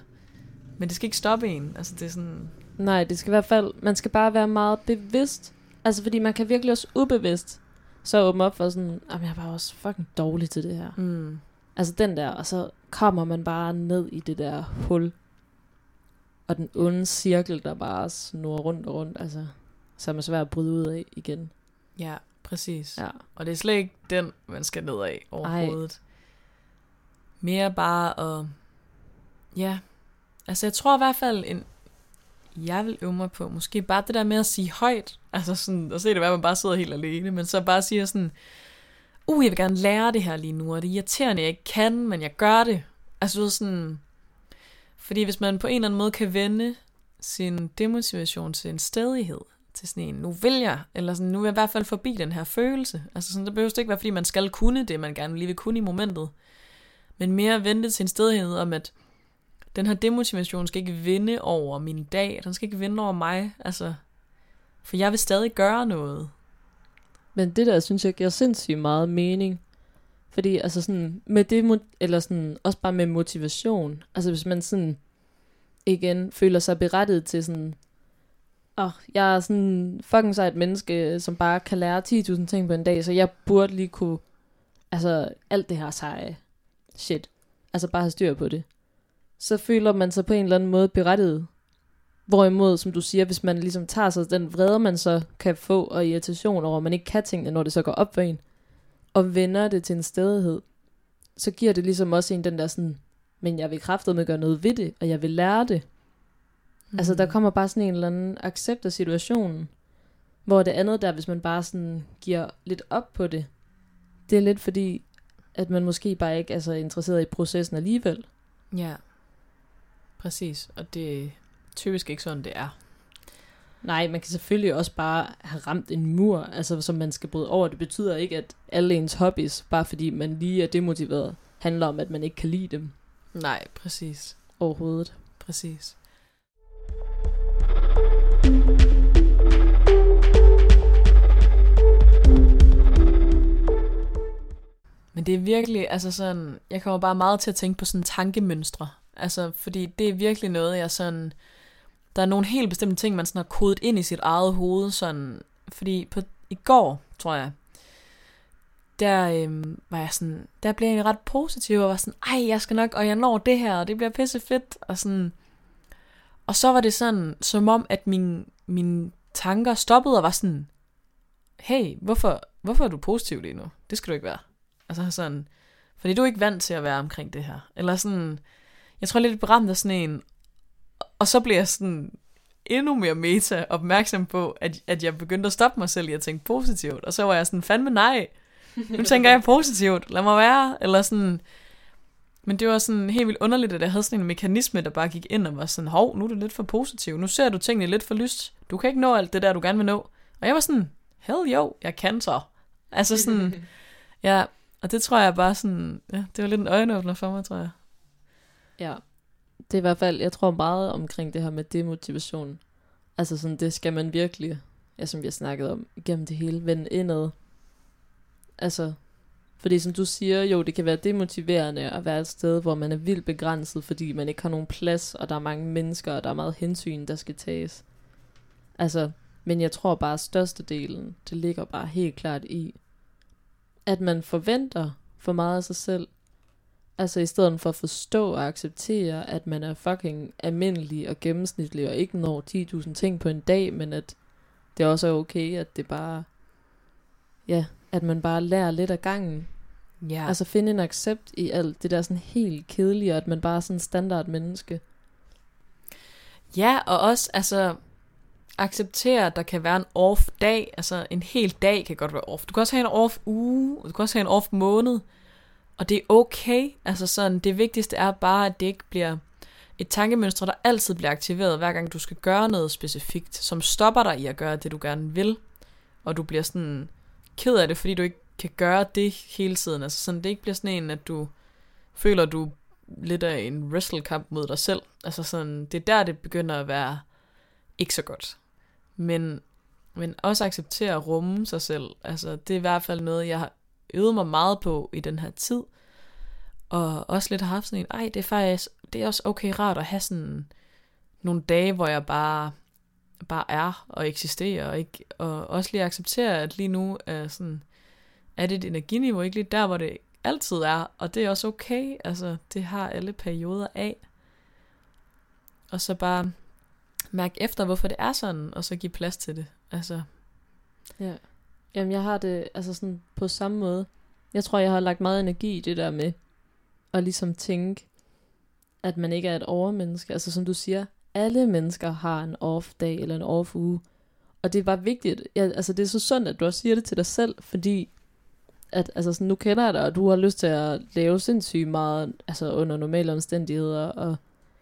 men det skal ikke stoppe en. Altså, det er sådan, Nej, det skal i hvert fald, man skal bare være meget bevidst. Altså, fordi man kan virkelig også ubevidst så åbne op for sådan, jamen jeg bare også fucking dårlig til det her. mm, Altså den der, og så kommer man bare ned i det der hul. Og den onde cirkel, der bare snurrer rundt og rundt, altså, så er man svær at bryde ud af igen. ja, præcis. Ja. Og det er slet ikke den, man skal ned af overhovedet. Mere bare at... Ja, altså jeg tror i hvert fald, en, jeg vil øve mig på, måske bare det der med at sige højt, altså sådan, og se det være, at man bare sidder helt alene, men så bare siger sådan, uh, jeg vil gerne lære det her lige nu, og det er irriterende, jeg ikke kan, men jeg gør det. Altså du ved sådan, fordi hvis man på en eller anden måde kan vende sin demotivation til en stedighed, til sådan en, nu vil jeg, eller sådan, nu vil jeg i hvert fald forbi den her følelse. Altså sådan, det behøver det ikke være, fordi man skal kunne det, man gerne lige vil kunne i momentet. Men mere vente til en stedighed om, at den her demotivation skal ikke vinde over min dag. Den skal ikke vinde over mig. Altså, for jeg vil stadig gøre noget. Men det der, synes jeg, giver sindssygt meget mening. Fordi altså sådan, med det, eller sådan, også bare med motivation. Altså hvis man sådan, igen, føler sig berettiget til sådan, åh, oh, jeg er sådan fucking sejt menneske, som bare kan lære 10.000 ting på en dag, så jeg burde lige kunne, altså alt det her seje shit, altså bare have styr på det. Så føler man sig på en eller anden måde berettiget. Hvorimod, som du siger, hvis man ligesom tager sig den vrede, man så kan få, og irritation over, at man ikke kan tingene, når det så går op for en, og vender det til en stedighed, så giver det ligesom også en den der sådan, men jeg vil med gøre noget ved det, og jeg vil lære det. Mm. Altså der kommer bare sådan en eller anden accept af situationen, hvor det andet der, hvis man bare sådan giver lidt op på det, det er lidt fordi, at man måske bare ikke er så interesseret i processen alligevel. Ja, præcis. Og det er typisk ikke sådan, det er. Nej, man kan selvfølgelig også bare have ramt en mur, altså som man skal bryde over. Det betyder ikke, at alle ens hobbies, bare fordi man lige er demotiveret, handler om, at man ikke kan lide dem. Nej, præcis. Overhovedet. Præcis. Men det er virkelig, altså sådan, jeg kommer bare meget til at tænke på sådan tankemønstre. Altså, fordi det er virkelig noget, jeg sådan, der er nogle helt bestemte ting, man sådan har kodet ind i sit eget hoved, sådan, fordi på, i går, tror jeg, der øhm, var jeg sådan, der blev jeg ret positiv, og var sådan, ej, jeg skal nok, og jeg når det her, og det bliver pisse fedt, og sådan, og så var det sådan, som om, at min, mine tanker stoppede, og var sådan, hey, hvorfor, hvorfor er du positiv lige nu? Det skal du ikke være. Altså sådan, fordi du er ikke vant til at være omkring det her. Eller sådan, jeg tror lidt beramt af sådan en, og så bliver jeg sådan endnu mere meta opmærksom på, at, at jeg begyndte at stoppe mig selv i at tænke positivt. Og så var jeg sådan, fandme nej, nu tænker jeg positivt, lad mig være. Eller sådan, men det var sådan helt vildt underligt, at jeg havde sådan en mekanisme, der bare gik ind og var sådan, hov, nu er du lidt for positiv. Nu ser du tingene lidt for lyst. Du kan ikke nå alt det der, du gerne vil nå. Og jeg var sådan, hell jo, jeg kan så. Altså sådan, [LAUGHS] ja, og det tror jeg bare sådan, ja, det var lidt en øjenåbner for mig, tror jeg. Ja, det er i hvert fald, jeg tror meget omkring det her med demotivation. Altså sådan, det skal man virkelig, ja, som vi har snakket om, gennem det hele, vende indad. Altså, fordi som du siger, jo, det kan være demotiverende at være et sted, hvor man er vildt begrænset, fordi man ikke har nogen plads, og der er mange mennesker, og der er meget hensyn, der skal tages. Altså, men jeg tror bare, at størstedelen, det ligger bare helt klart i, at man forventer for meget af sig selv. Altså i stedet for at forstå og acceptere, at man er fucking almindelig og gennemsnitlig, og ikke når 10.000 ting på en dag, men at det også er okay, at det bare, ja, at man bare lærer lidt af gangen. Ja. Altså finde en accept i alt det der sådan helt kedelige, og at man bare er sådan standard menneske. Ja, og også, altså, acceptere, at der kan være en off dag, altså en hel dag kan godt være off. Du kan også have en off uge, du kan også have en off måned, og det er okay. Altså sådan, det vigtigste er bare, at det ikke bliver et tankemønster, der altid bliver aktiveret, hver gang du skal gøre noget specifikt, som stopper dig i at gøre det, du gerne vil, og du bliver sådan ked af det, fordi du ikke kan gøre det hele tiden. Altså sådan, det ikke bliver sådan en, at du føler, du lidt af en wrestlekamp mod dig selv. Altså sådan, det er der, det begynder at være ikke så godt. Men, men også acceptere at rumme sig selv. Altså, det er i hvert fald noget, jeg har øvet mig meget på i den her tid. Og også lidt har haft sådan en, ej, det er faktisk, det er også okay rart at have sådan nogle dage, hvor jeg bare, bare er og eksisterer, og, ikke, og også lige acceptere, at lige nu er sådan, er det et energiniveau ikke lige der, hvor det altid er, og det er også okay, altså det har alle perioder af. Og så bare mærke efter, hvorfor det er sådan, og så give plads til det. Altså. Ja. Jamen, jeg har det altså sådan på samme måde. Jeg tror, jeg har lagt meget energi i det der med at ligesom tænke, at man ikke er et overmenneske. Altså som du siger, alle mennesker har en off-dag eller en off-uge. Og det er bare vigtigt. Ja, altså det er så sundt, at du også siger det til dig selv, fordi at altså sådan, nu kender jeg dig, og du har lyst til at lave sindssygt meget altså under normale omstændigheder, og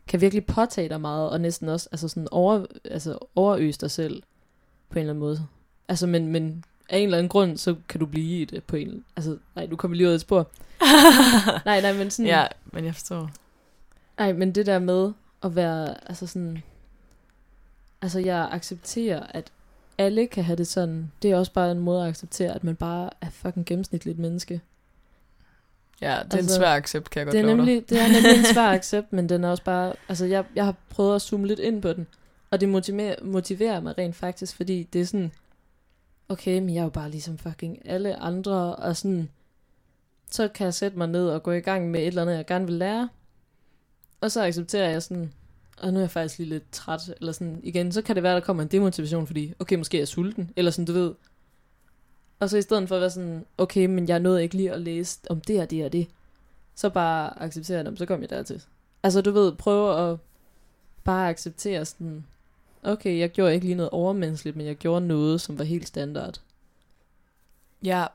kan virkelig påtage dig meget, og næsten også altså sådan over, altså overøse dig selv på en eller anden måde. Altså, men, men af en eller anden grund, så kan du blive i det på en... Altså, nej, du kommer lige ud af et spor. [LAUGHS] nej, nej, men sådan... Ja, men jeg forstår. Ej, men det der med at være, altså sådan, altså jeg accepterer, at alle kan have det sådan. Det er også bare en måde at acceptere, at man bare er fucking gennemsnitligt menneske. Ja, det er Altså, en svær accept, kan jeg godt Det er, nemlig, det er nemlig en svær [LAUGHS] accept, men den er også bare, altså jeg, jeg har prøvet at zoome lidt ind på den, og det motiverer, motiverer mig rent faktisk, fordi det er sådan, okay, men jeg er jo bare ligesom fucking alle andre, og sådan, så kan jeg sætte mig ned og gå i gang med et eller andet, jeg gerne vil lære, og så accepterer jeg sådan, og nu er jeg faktisk lige lidt træt, eller sådan igen, så kan det være, der kommer en demotivation, fordi, okay, måske er jeg sulten, eller sådan, du ved. Og så i stedet for at være sådan, okay, men jeg nåede ikke lige at læse om det og det og det, så bare acceptere dem, så kom jeg dertil. Altså, du ved, prøve at bare acceptere sådan, okay, jeg gjorde ikke lige noget overmenneskeligt, men jeg gjorde noget, som var helt standard. Ja,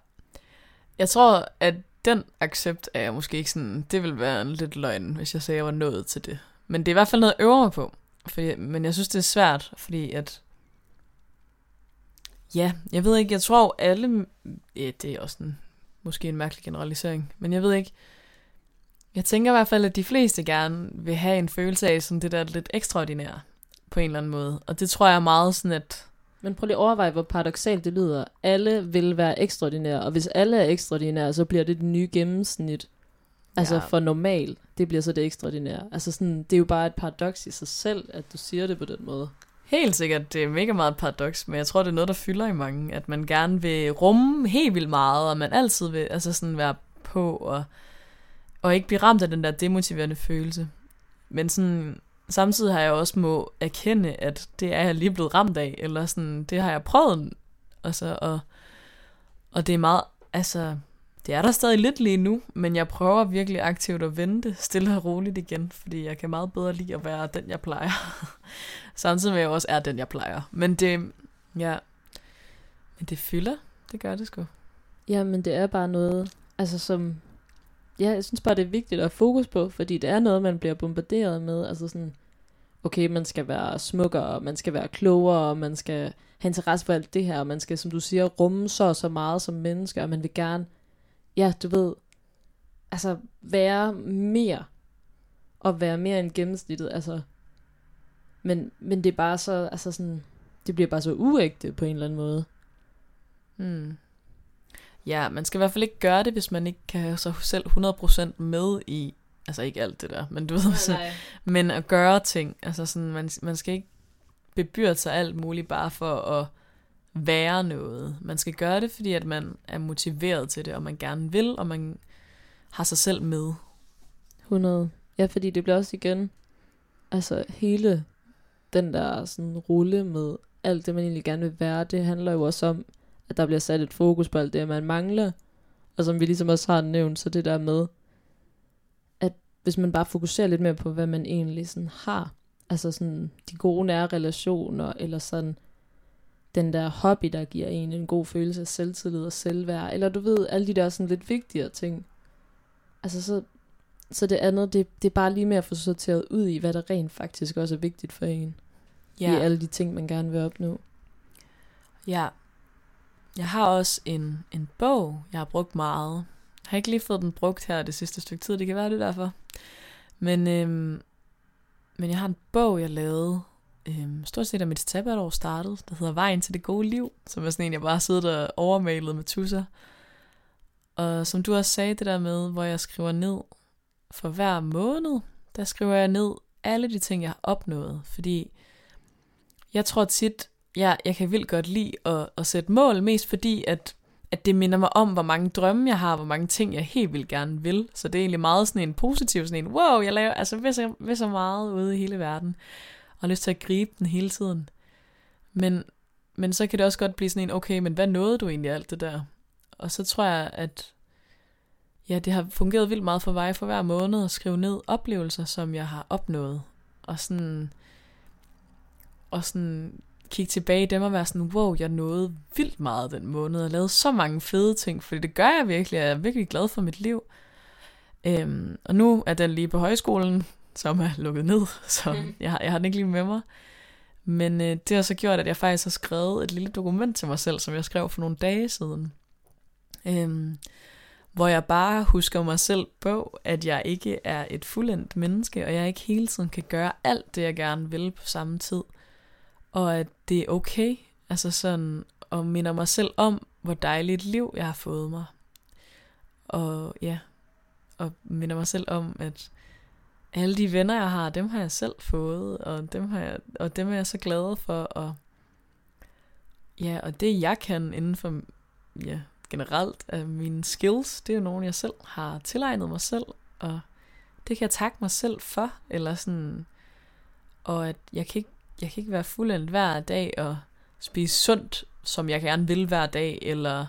jeg tror, at den accept er jeg måske ikke sådan, det vil være en lidt løgn, hvis jeg sagde, at jeg var nået til det. Men det er i hvert fald noget, jeg øver mig på. Fordi, men jeg synes, det er svært, fordi at... Ja, jeg ved ikke, jeg tror alle... Ja, det er også en, måske en mærkelig generalisering, men jeg ved ikke... Jeg tænker i hvert fald, at de fleste gerne vil have en følelse af sådan det der lidt ekstraordinære på en eller anden måde. Og det tror jeg er meget sådan, at Men prøv lige at overveje, hvor paradoxalt det lyder. Alle vil være ekstraordinære, og hvis alle er ekstraordinære, så bliver det det nye gennemsnit. Altså Ja. for normal, det bliver så det ekstraordinære. Altså sådan, det er jo bare et paradoks i sig selv, at du siger det på den måde. Helt sikkert, det er mega meget et paradoks, men jeg tror, det er noget, der fylder i mange, at man gerne vil rumme helt vildt meget, og man altid vil altså sådan være på, og, og ikke blive ramt af den der demotiverende følelse. Men sådan, samtidig har jeg også må erkende, at det er jeg lige blevet ramt af, eller sådan, det har jeg prøvet, altså, og, og det er meget, altså, det er der stadig lidt lige nu, men jeg prøver virkelig aktivt at vente stille og roligt igen, fordi jeg kan meget bedre lide at være den, jeg plejer. [LAUGHS] Samtidig med, at jeg også er den, jeg plejer. Men det, ja, men det fylder. Det gør det sgu. Ja, men det er bare noget, altså som, ja, jeg synes bare, det er vigtigt at have fokus på, fordi det er noget, man bliver bombarderet med, altså sådan, okay, man skal være smukkere, man skal være klogere, man skal have interesse for alt det her, og man skal, som du siger, rumme så og så meget som menneske, og man vil gerne, ja, du ved, altså være mere, og være mere end gennemsnittet, altså, men, men det er bare så, altså sådan, det bliver bare så uægte på en eller anden måde. Mm. Ja, man skal i hvert fald ikke gøre det, hvis man ikke kan have sig selv 100% med i, altså ikke alt det der, men du ved, så, men at gøre ting, altså sådan, man, man skal ikke bebyrde sig alt muligt bare for at være noget. Man skal gøre det, fordi at man er motiveret til det, og man gerne vil, og man har sig selv med. 100. Ja, fordi det bliver også igen, altså hele den der sådan rulle med alt det, man egentlig gerne vil være, det handler jo også om, at der bliver sat et fokus på alt det, man mangler. Og som vi ligesom også har nævnt, så det der med, at hvis man bare fokuserer lidt mere på, hvad man egentlig sådan har, altså sådan de gode nære relationer, eller sådan den der hobby, der giver en en god følelse af selvtillid og selvværd, eller du ved, alle de der sådan lidt vigtigere ting. Altså så, så det andet, det, det er bare lige med at få sorteret ud i, hvad der rent faktisk også er vigtigt for en. Ja. I alle de ting, man gerne vil opnå. Ja. Jeg har også en, en bog, jeg har brugt meget. Jeg har ikke lige fået den brugt her det sidste stykke tid, det kan være det derfor. Men, øhm, men jeg har en bog, jeg lavede, øhm, stort set da mit sabbatår startede, der hedder Vejen til det gode liv, som er sådan en, jeg bare sidder og overmalet med tusser. Og som du også sagde, det der med, hvor jeg skriver ned for hver måned, der skriver jeg ned alle de ting, jeg har opnået. Fordi jeg tror tit, jeg, jeg kan vildt godt lide at, at sætte mål, mest fordi, at, at det minder mig om, hvor mange drømme jeg har, hvor mange ting, jeg helt vildt gerne vil. Så det er egentlig meget sådan en positiv, sådan en, wow, jeg laver, altså ved så, ved så meget ude i hele verden, og har lyst til at gribe den hele tiden. Men, men så kan det også godt blive sådan en, okay, men hvad nåede du egentlig alt det der? Og så tror jeg, at ja, det har fungeret vildt meget for mig for hver måned at skrive ned oplevelser, som jeg har opnået. Og sådan, og sådan kigge tilbage i dem og være sådan, wow, jeg nåede vildt meget den måned, og lavede så mange fede ting, fordi det gør jeg virkelig, jeg er virkelig glad for mit liv. Øhm, og nu er den lige på højskolen, som er lukket ned, [LAUGHS] så Mm. jeg, har, jeg har den ikke lige med mig. Men øh, det har så gjort, at jeg faktisk har skrevet et lille dokument til mig selv, som jeg skrev for nogle dage siden. Øhm, hvor jeg bare husker mig selv på, at jeg ikke er et fuldendt menneske, og jeg ikke hele tiden kan gøre alt det, jeg gerne vil på samme tid. Og at det er okay, altså sådan, og minder mig selv om, hvor dejligt liv jeg har fået mig. Og ja, og minder mig selv om, at alle de venner, jeg har, dem har jeg selv fået, og dem, har jeg, og dem er jeg så glad for, og ja, og det jeg kan inden for, ja, generelt af mine skills, det er jo nogen, jeg selv har tilegnet mig selv, og det kan jeg takke mig selv for, eller sådan, og at jeg kan ikke, jeg kan ikke være fuldendt hver dag og spise sundt, som jeg gerne vil hver dag, eller,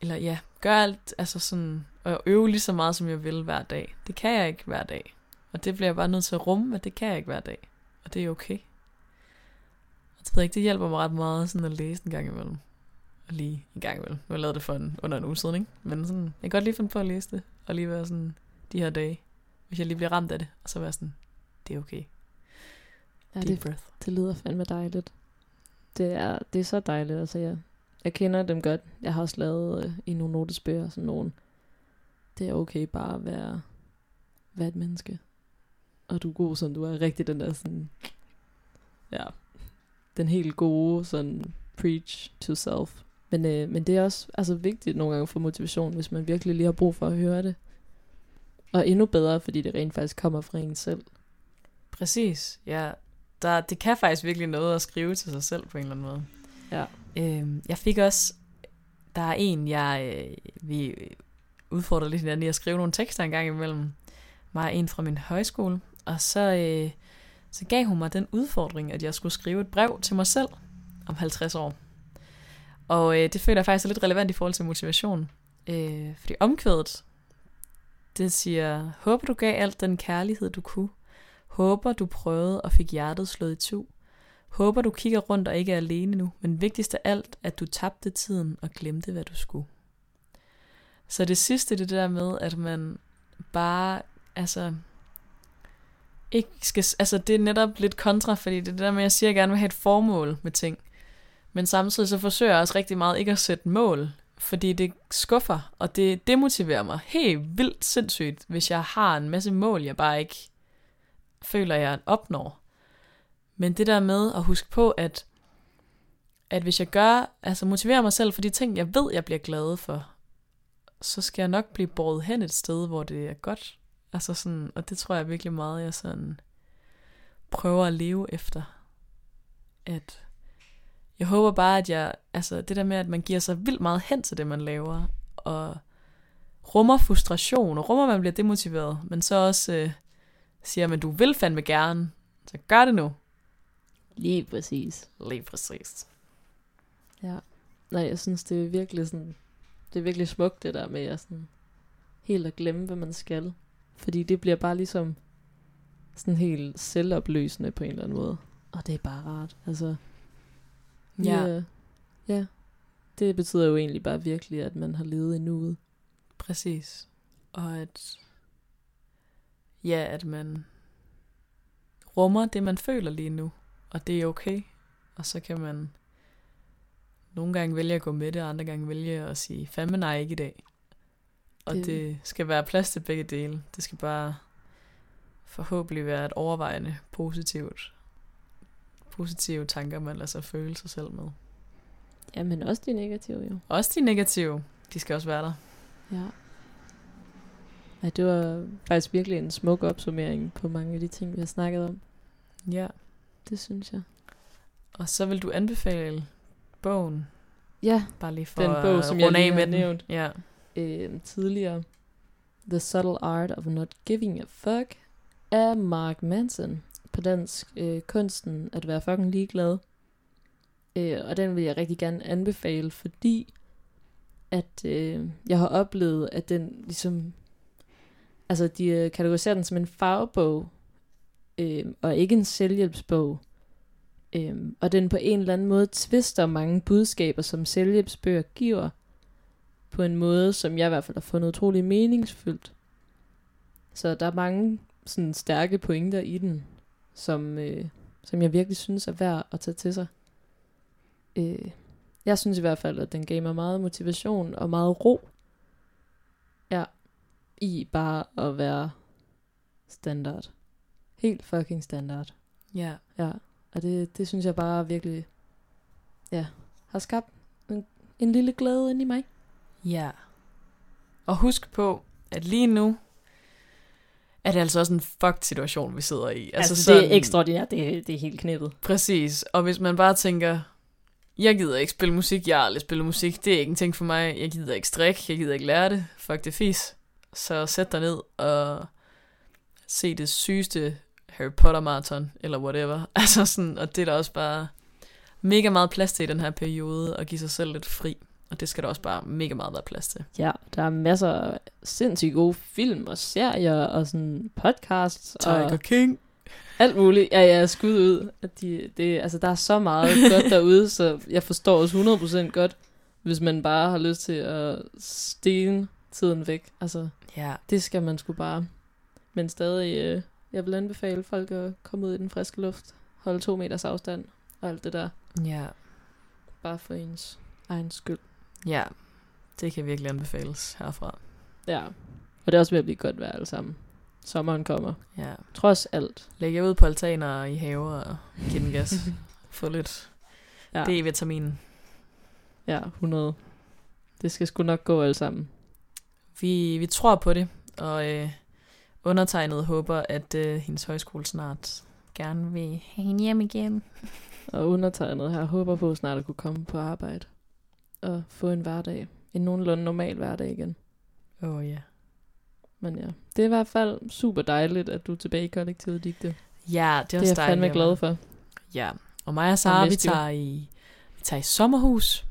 eller ja, gøre alt, altså sådan, og øve lige så meget, som jeg vil hver dag. Det kan jeg ikke hver dag. Og det bliver jeg bare nødt til at rumme, at det kan jeg ikke hver dag. Og det er okay. Og det ved jeg ikke, det hjælper mig ret meget sådan at læse en gang imellem. Og lige en gang imellem. Nu har jeg lavet det for en, under en uge siden, ikke? Men sådan, jeg kan godt lige finde på at læse det. Og lige være sådan, de her dage. Hvis jeg lige bliver ramt af det. Og så være sådan, det er okay. Ja, Deep det, breath. det lyder fandme dejligt. Det er, det er så dejligt. Altså, jeg, jeg kender dem godt. Jeg har også lavet øh, i nogle notesbøger sådan nogle. Det er okay bare at være, være et menneske. Og du er god, som du er rigtig den der sådan... Ja, den helt gode sådan preach to self. Men, øh, men det er også altså, vigtigt nogle gange for motivation, hvis man virkelig lige har brug for at høre det. Og endnu bedre, fordi det rent faktisk kommer fra en selv. Præcis, ja. Der, det kan faktisk virkelig noget at skrive til sig selv på en eller anden måde. Ja. Øhm, jeg fik også, der er en, jeg, øh, vi udfordrede lidt hinanden i at skrive nogle tekster en gang imellem. Mig og en fra min højskole. Og så, øh, så gav hun mig den udfordring, at jeg skulle skrive et brev til mig selv om 50 år. Og øh, det føler jeg faktisk er lidt relevant i forhold til motivation. Øh, fordi omkvædet, det siger, håber du gav alt den kærlighed, du kunne. Håber du prøvede og fik hjertet slået i tu. Håber du kigger rundt og ikke er alene nu, men vigtigst af alt, at du tabte tiden og glemte, hvad du skulle. Så det sidste, det er det der med, at man bare, altså, ikke skal, altså det er netop lidt kontra, fordi det er det der med, at jeg siger, at jeg gerne vil have et formål med ting. Men samtidig så forsøger jeg også rigtig meget ikke at sætte mål, fordi det skuffer, og det demotiverer mig helt vildt sindssygt, hvis jeg har en masse mål, jeg bare ikke føler, jeg opnår. Men det der med at huske på, at, at hvis jeg gør, altså motiverer mig selv for de ting, jeg ved, jeg bliver glad for, så skal jeg nok blive båret hen et sted, hvor det er godt. Altså sådan, og det tror jeg virkelig meget, jeg sådan prøver at leve efter. At jeg håber bare, at jeg, altså det der med, at man giver sig vildt meget hen til det, man laver, og rummer frustration, og rummer, at man bliver demotiveret, men så også øh, siger, men du vil fandme gerne, så gør det nu. Lige præcis. Lige præcis. Ja. Nej, jeg synes, det er virkelig sådan, det er virkelig smukt det der med at sådan, helt at glemme, hvad man skal. Fordi det bliver bare ligesom sådan helt selvopløsende på en eller anden måde. Og det er bare rart. Altså, Ja. ja. ja. Det betyder jo egentlig bare virkelig, at man har levet i nuet. Præcis. Og at, ja, at man rummer det, man føler lige nu. Og det er okay. Og så kan man nogle gange vælge at gå med det, og andre gange vælge at sige, fandme nej, ikke i dag. Og det, Det- skal være plads til begge dele. Det skal bare forhåbentlig være et overvejende positivt positive tanker, man lader sig føle sig selv med. Ja, men også de negative jo. Også de negative, de skal også være der. Ja. Ja, det var faktisk virkelig en smuk opsummering på mange af de ting, vi har snakket om. Ja. Det synes jeg. Og så vil du anbefale bogen, Ja, bare lige for Den bog, som jeg lige har nævnt. Ja. øh, tidligere. The Subtle Art of Not Giving a Fuck af Mark Manson. På dansk øh, kunsten at være fucking ligeglad. Øh, og den vil jeg rigtig gerne anbefale, fordi at øh, jeg har oplevet, at den ligesom... Altså, de øh, kategoriserer den som en fagbog, øh, og ikke en selvhjælpsbog. Øh, og den på en eller anden måde tvister mange budskaber, som selvhjælpsbøger giver, på en måde, som jeg i hvert fald har fundet utrolig meningsfyldt. Så der er mange sådan stærke pointer i den, som, øh, som jeg virkelig synes er værd at tage til sig. Øh, jeg synes i hvert fald, at den gav mig meget motivation og meget ro. Ja i bare at være standard. Helt fucking standard. Ja. Ja, og det, det synes jeg bare virkelig, ja, har skabt en, en lille glæde ind i mig. Ja. Og husk på, at lige nu er det altså også en fucked situation, vi sidder i. Altså, altså det er ekstraordinært, det, er- det er helt knippet. Præcis. Og hvis man bare tænker, jeg gider ikke spille musik, jeg har aldrig spillet musik, det er ikke en ting for mig, jeg gider ikke strikke, jeg gider ikke lære det, fuck det fis. Så sæt dig ned og se det sygeste Harry Potter marathon, eller whatever. [LAUGHS] Altså sådan, og det er der også bare mega meget plads til i den her periode, og give sig selv lidt fri. Og det skal der også bare mega meget være plads til. Ja, der er masser af sindssygt gode film og serier og sådan podcasts Tiger og King. alt muligt. Ja, ja, skud ud. At de, det, altså, der er så meget [LAUGHS] godt derude, så jeg forstår også 100% godt, hvis man bare har lyst til at stene tiden væk. Altså, Ja, det skal man sgu bare. Men stadig, øh, jeg vil anbefale folk at komme ud i den friske luft, holde to meters afstand og alt det der. ja, Bare for ens egen skyld. ja. Det kan virkelig anbefales herfra. Ja. Og det er også ved at blive godt vejr alle sammen. Sommeren kommer. Ja. Trods alt. Læg jer ud på altaner i haver og give den gas. [LAUGHS] Få lidt Ja, D-vitamin. ja 100. Det skal sgu nok gå alle sammen. Vi, vi tror på det, og øh, undertegnet håber, at øh, hendes højskole snart gerne vil have hende hjem igen. Og undertegnet her håber på snart at kunne komme på arbejde. Og få en hverdag. En nogenlunde normal hverdag igen. Åh oh, ja. Men ja, det er i hvert fald super dejligt, at du er tilbage i kollektivet, Digte. Ja, det er Det er også jeg fandme glad for. Ja, og mig og Sara, Og vi tager i, vi tager i sommerhus.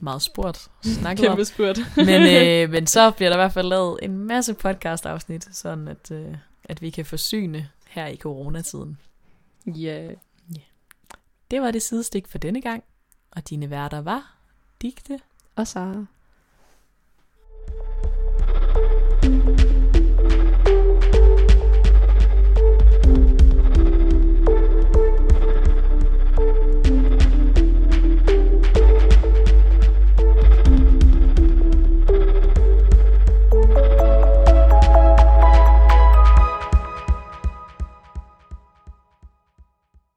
Meget spurgt. Snakket. Kæmpe spurt. [LAUGHS] men, øh, [LAUGHS] men så bliver der i hvert fald lavet en masse podcast-afsnit, sådan at, øh, at vi kan forsyne her i coronatiden. Ja. Det var det sidestik for denne gang, og dine værter var Digte Og Sara.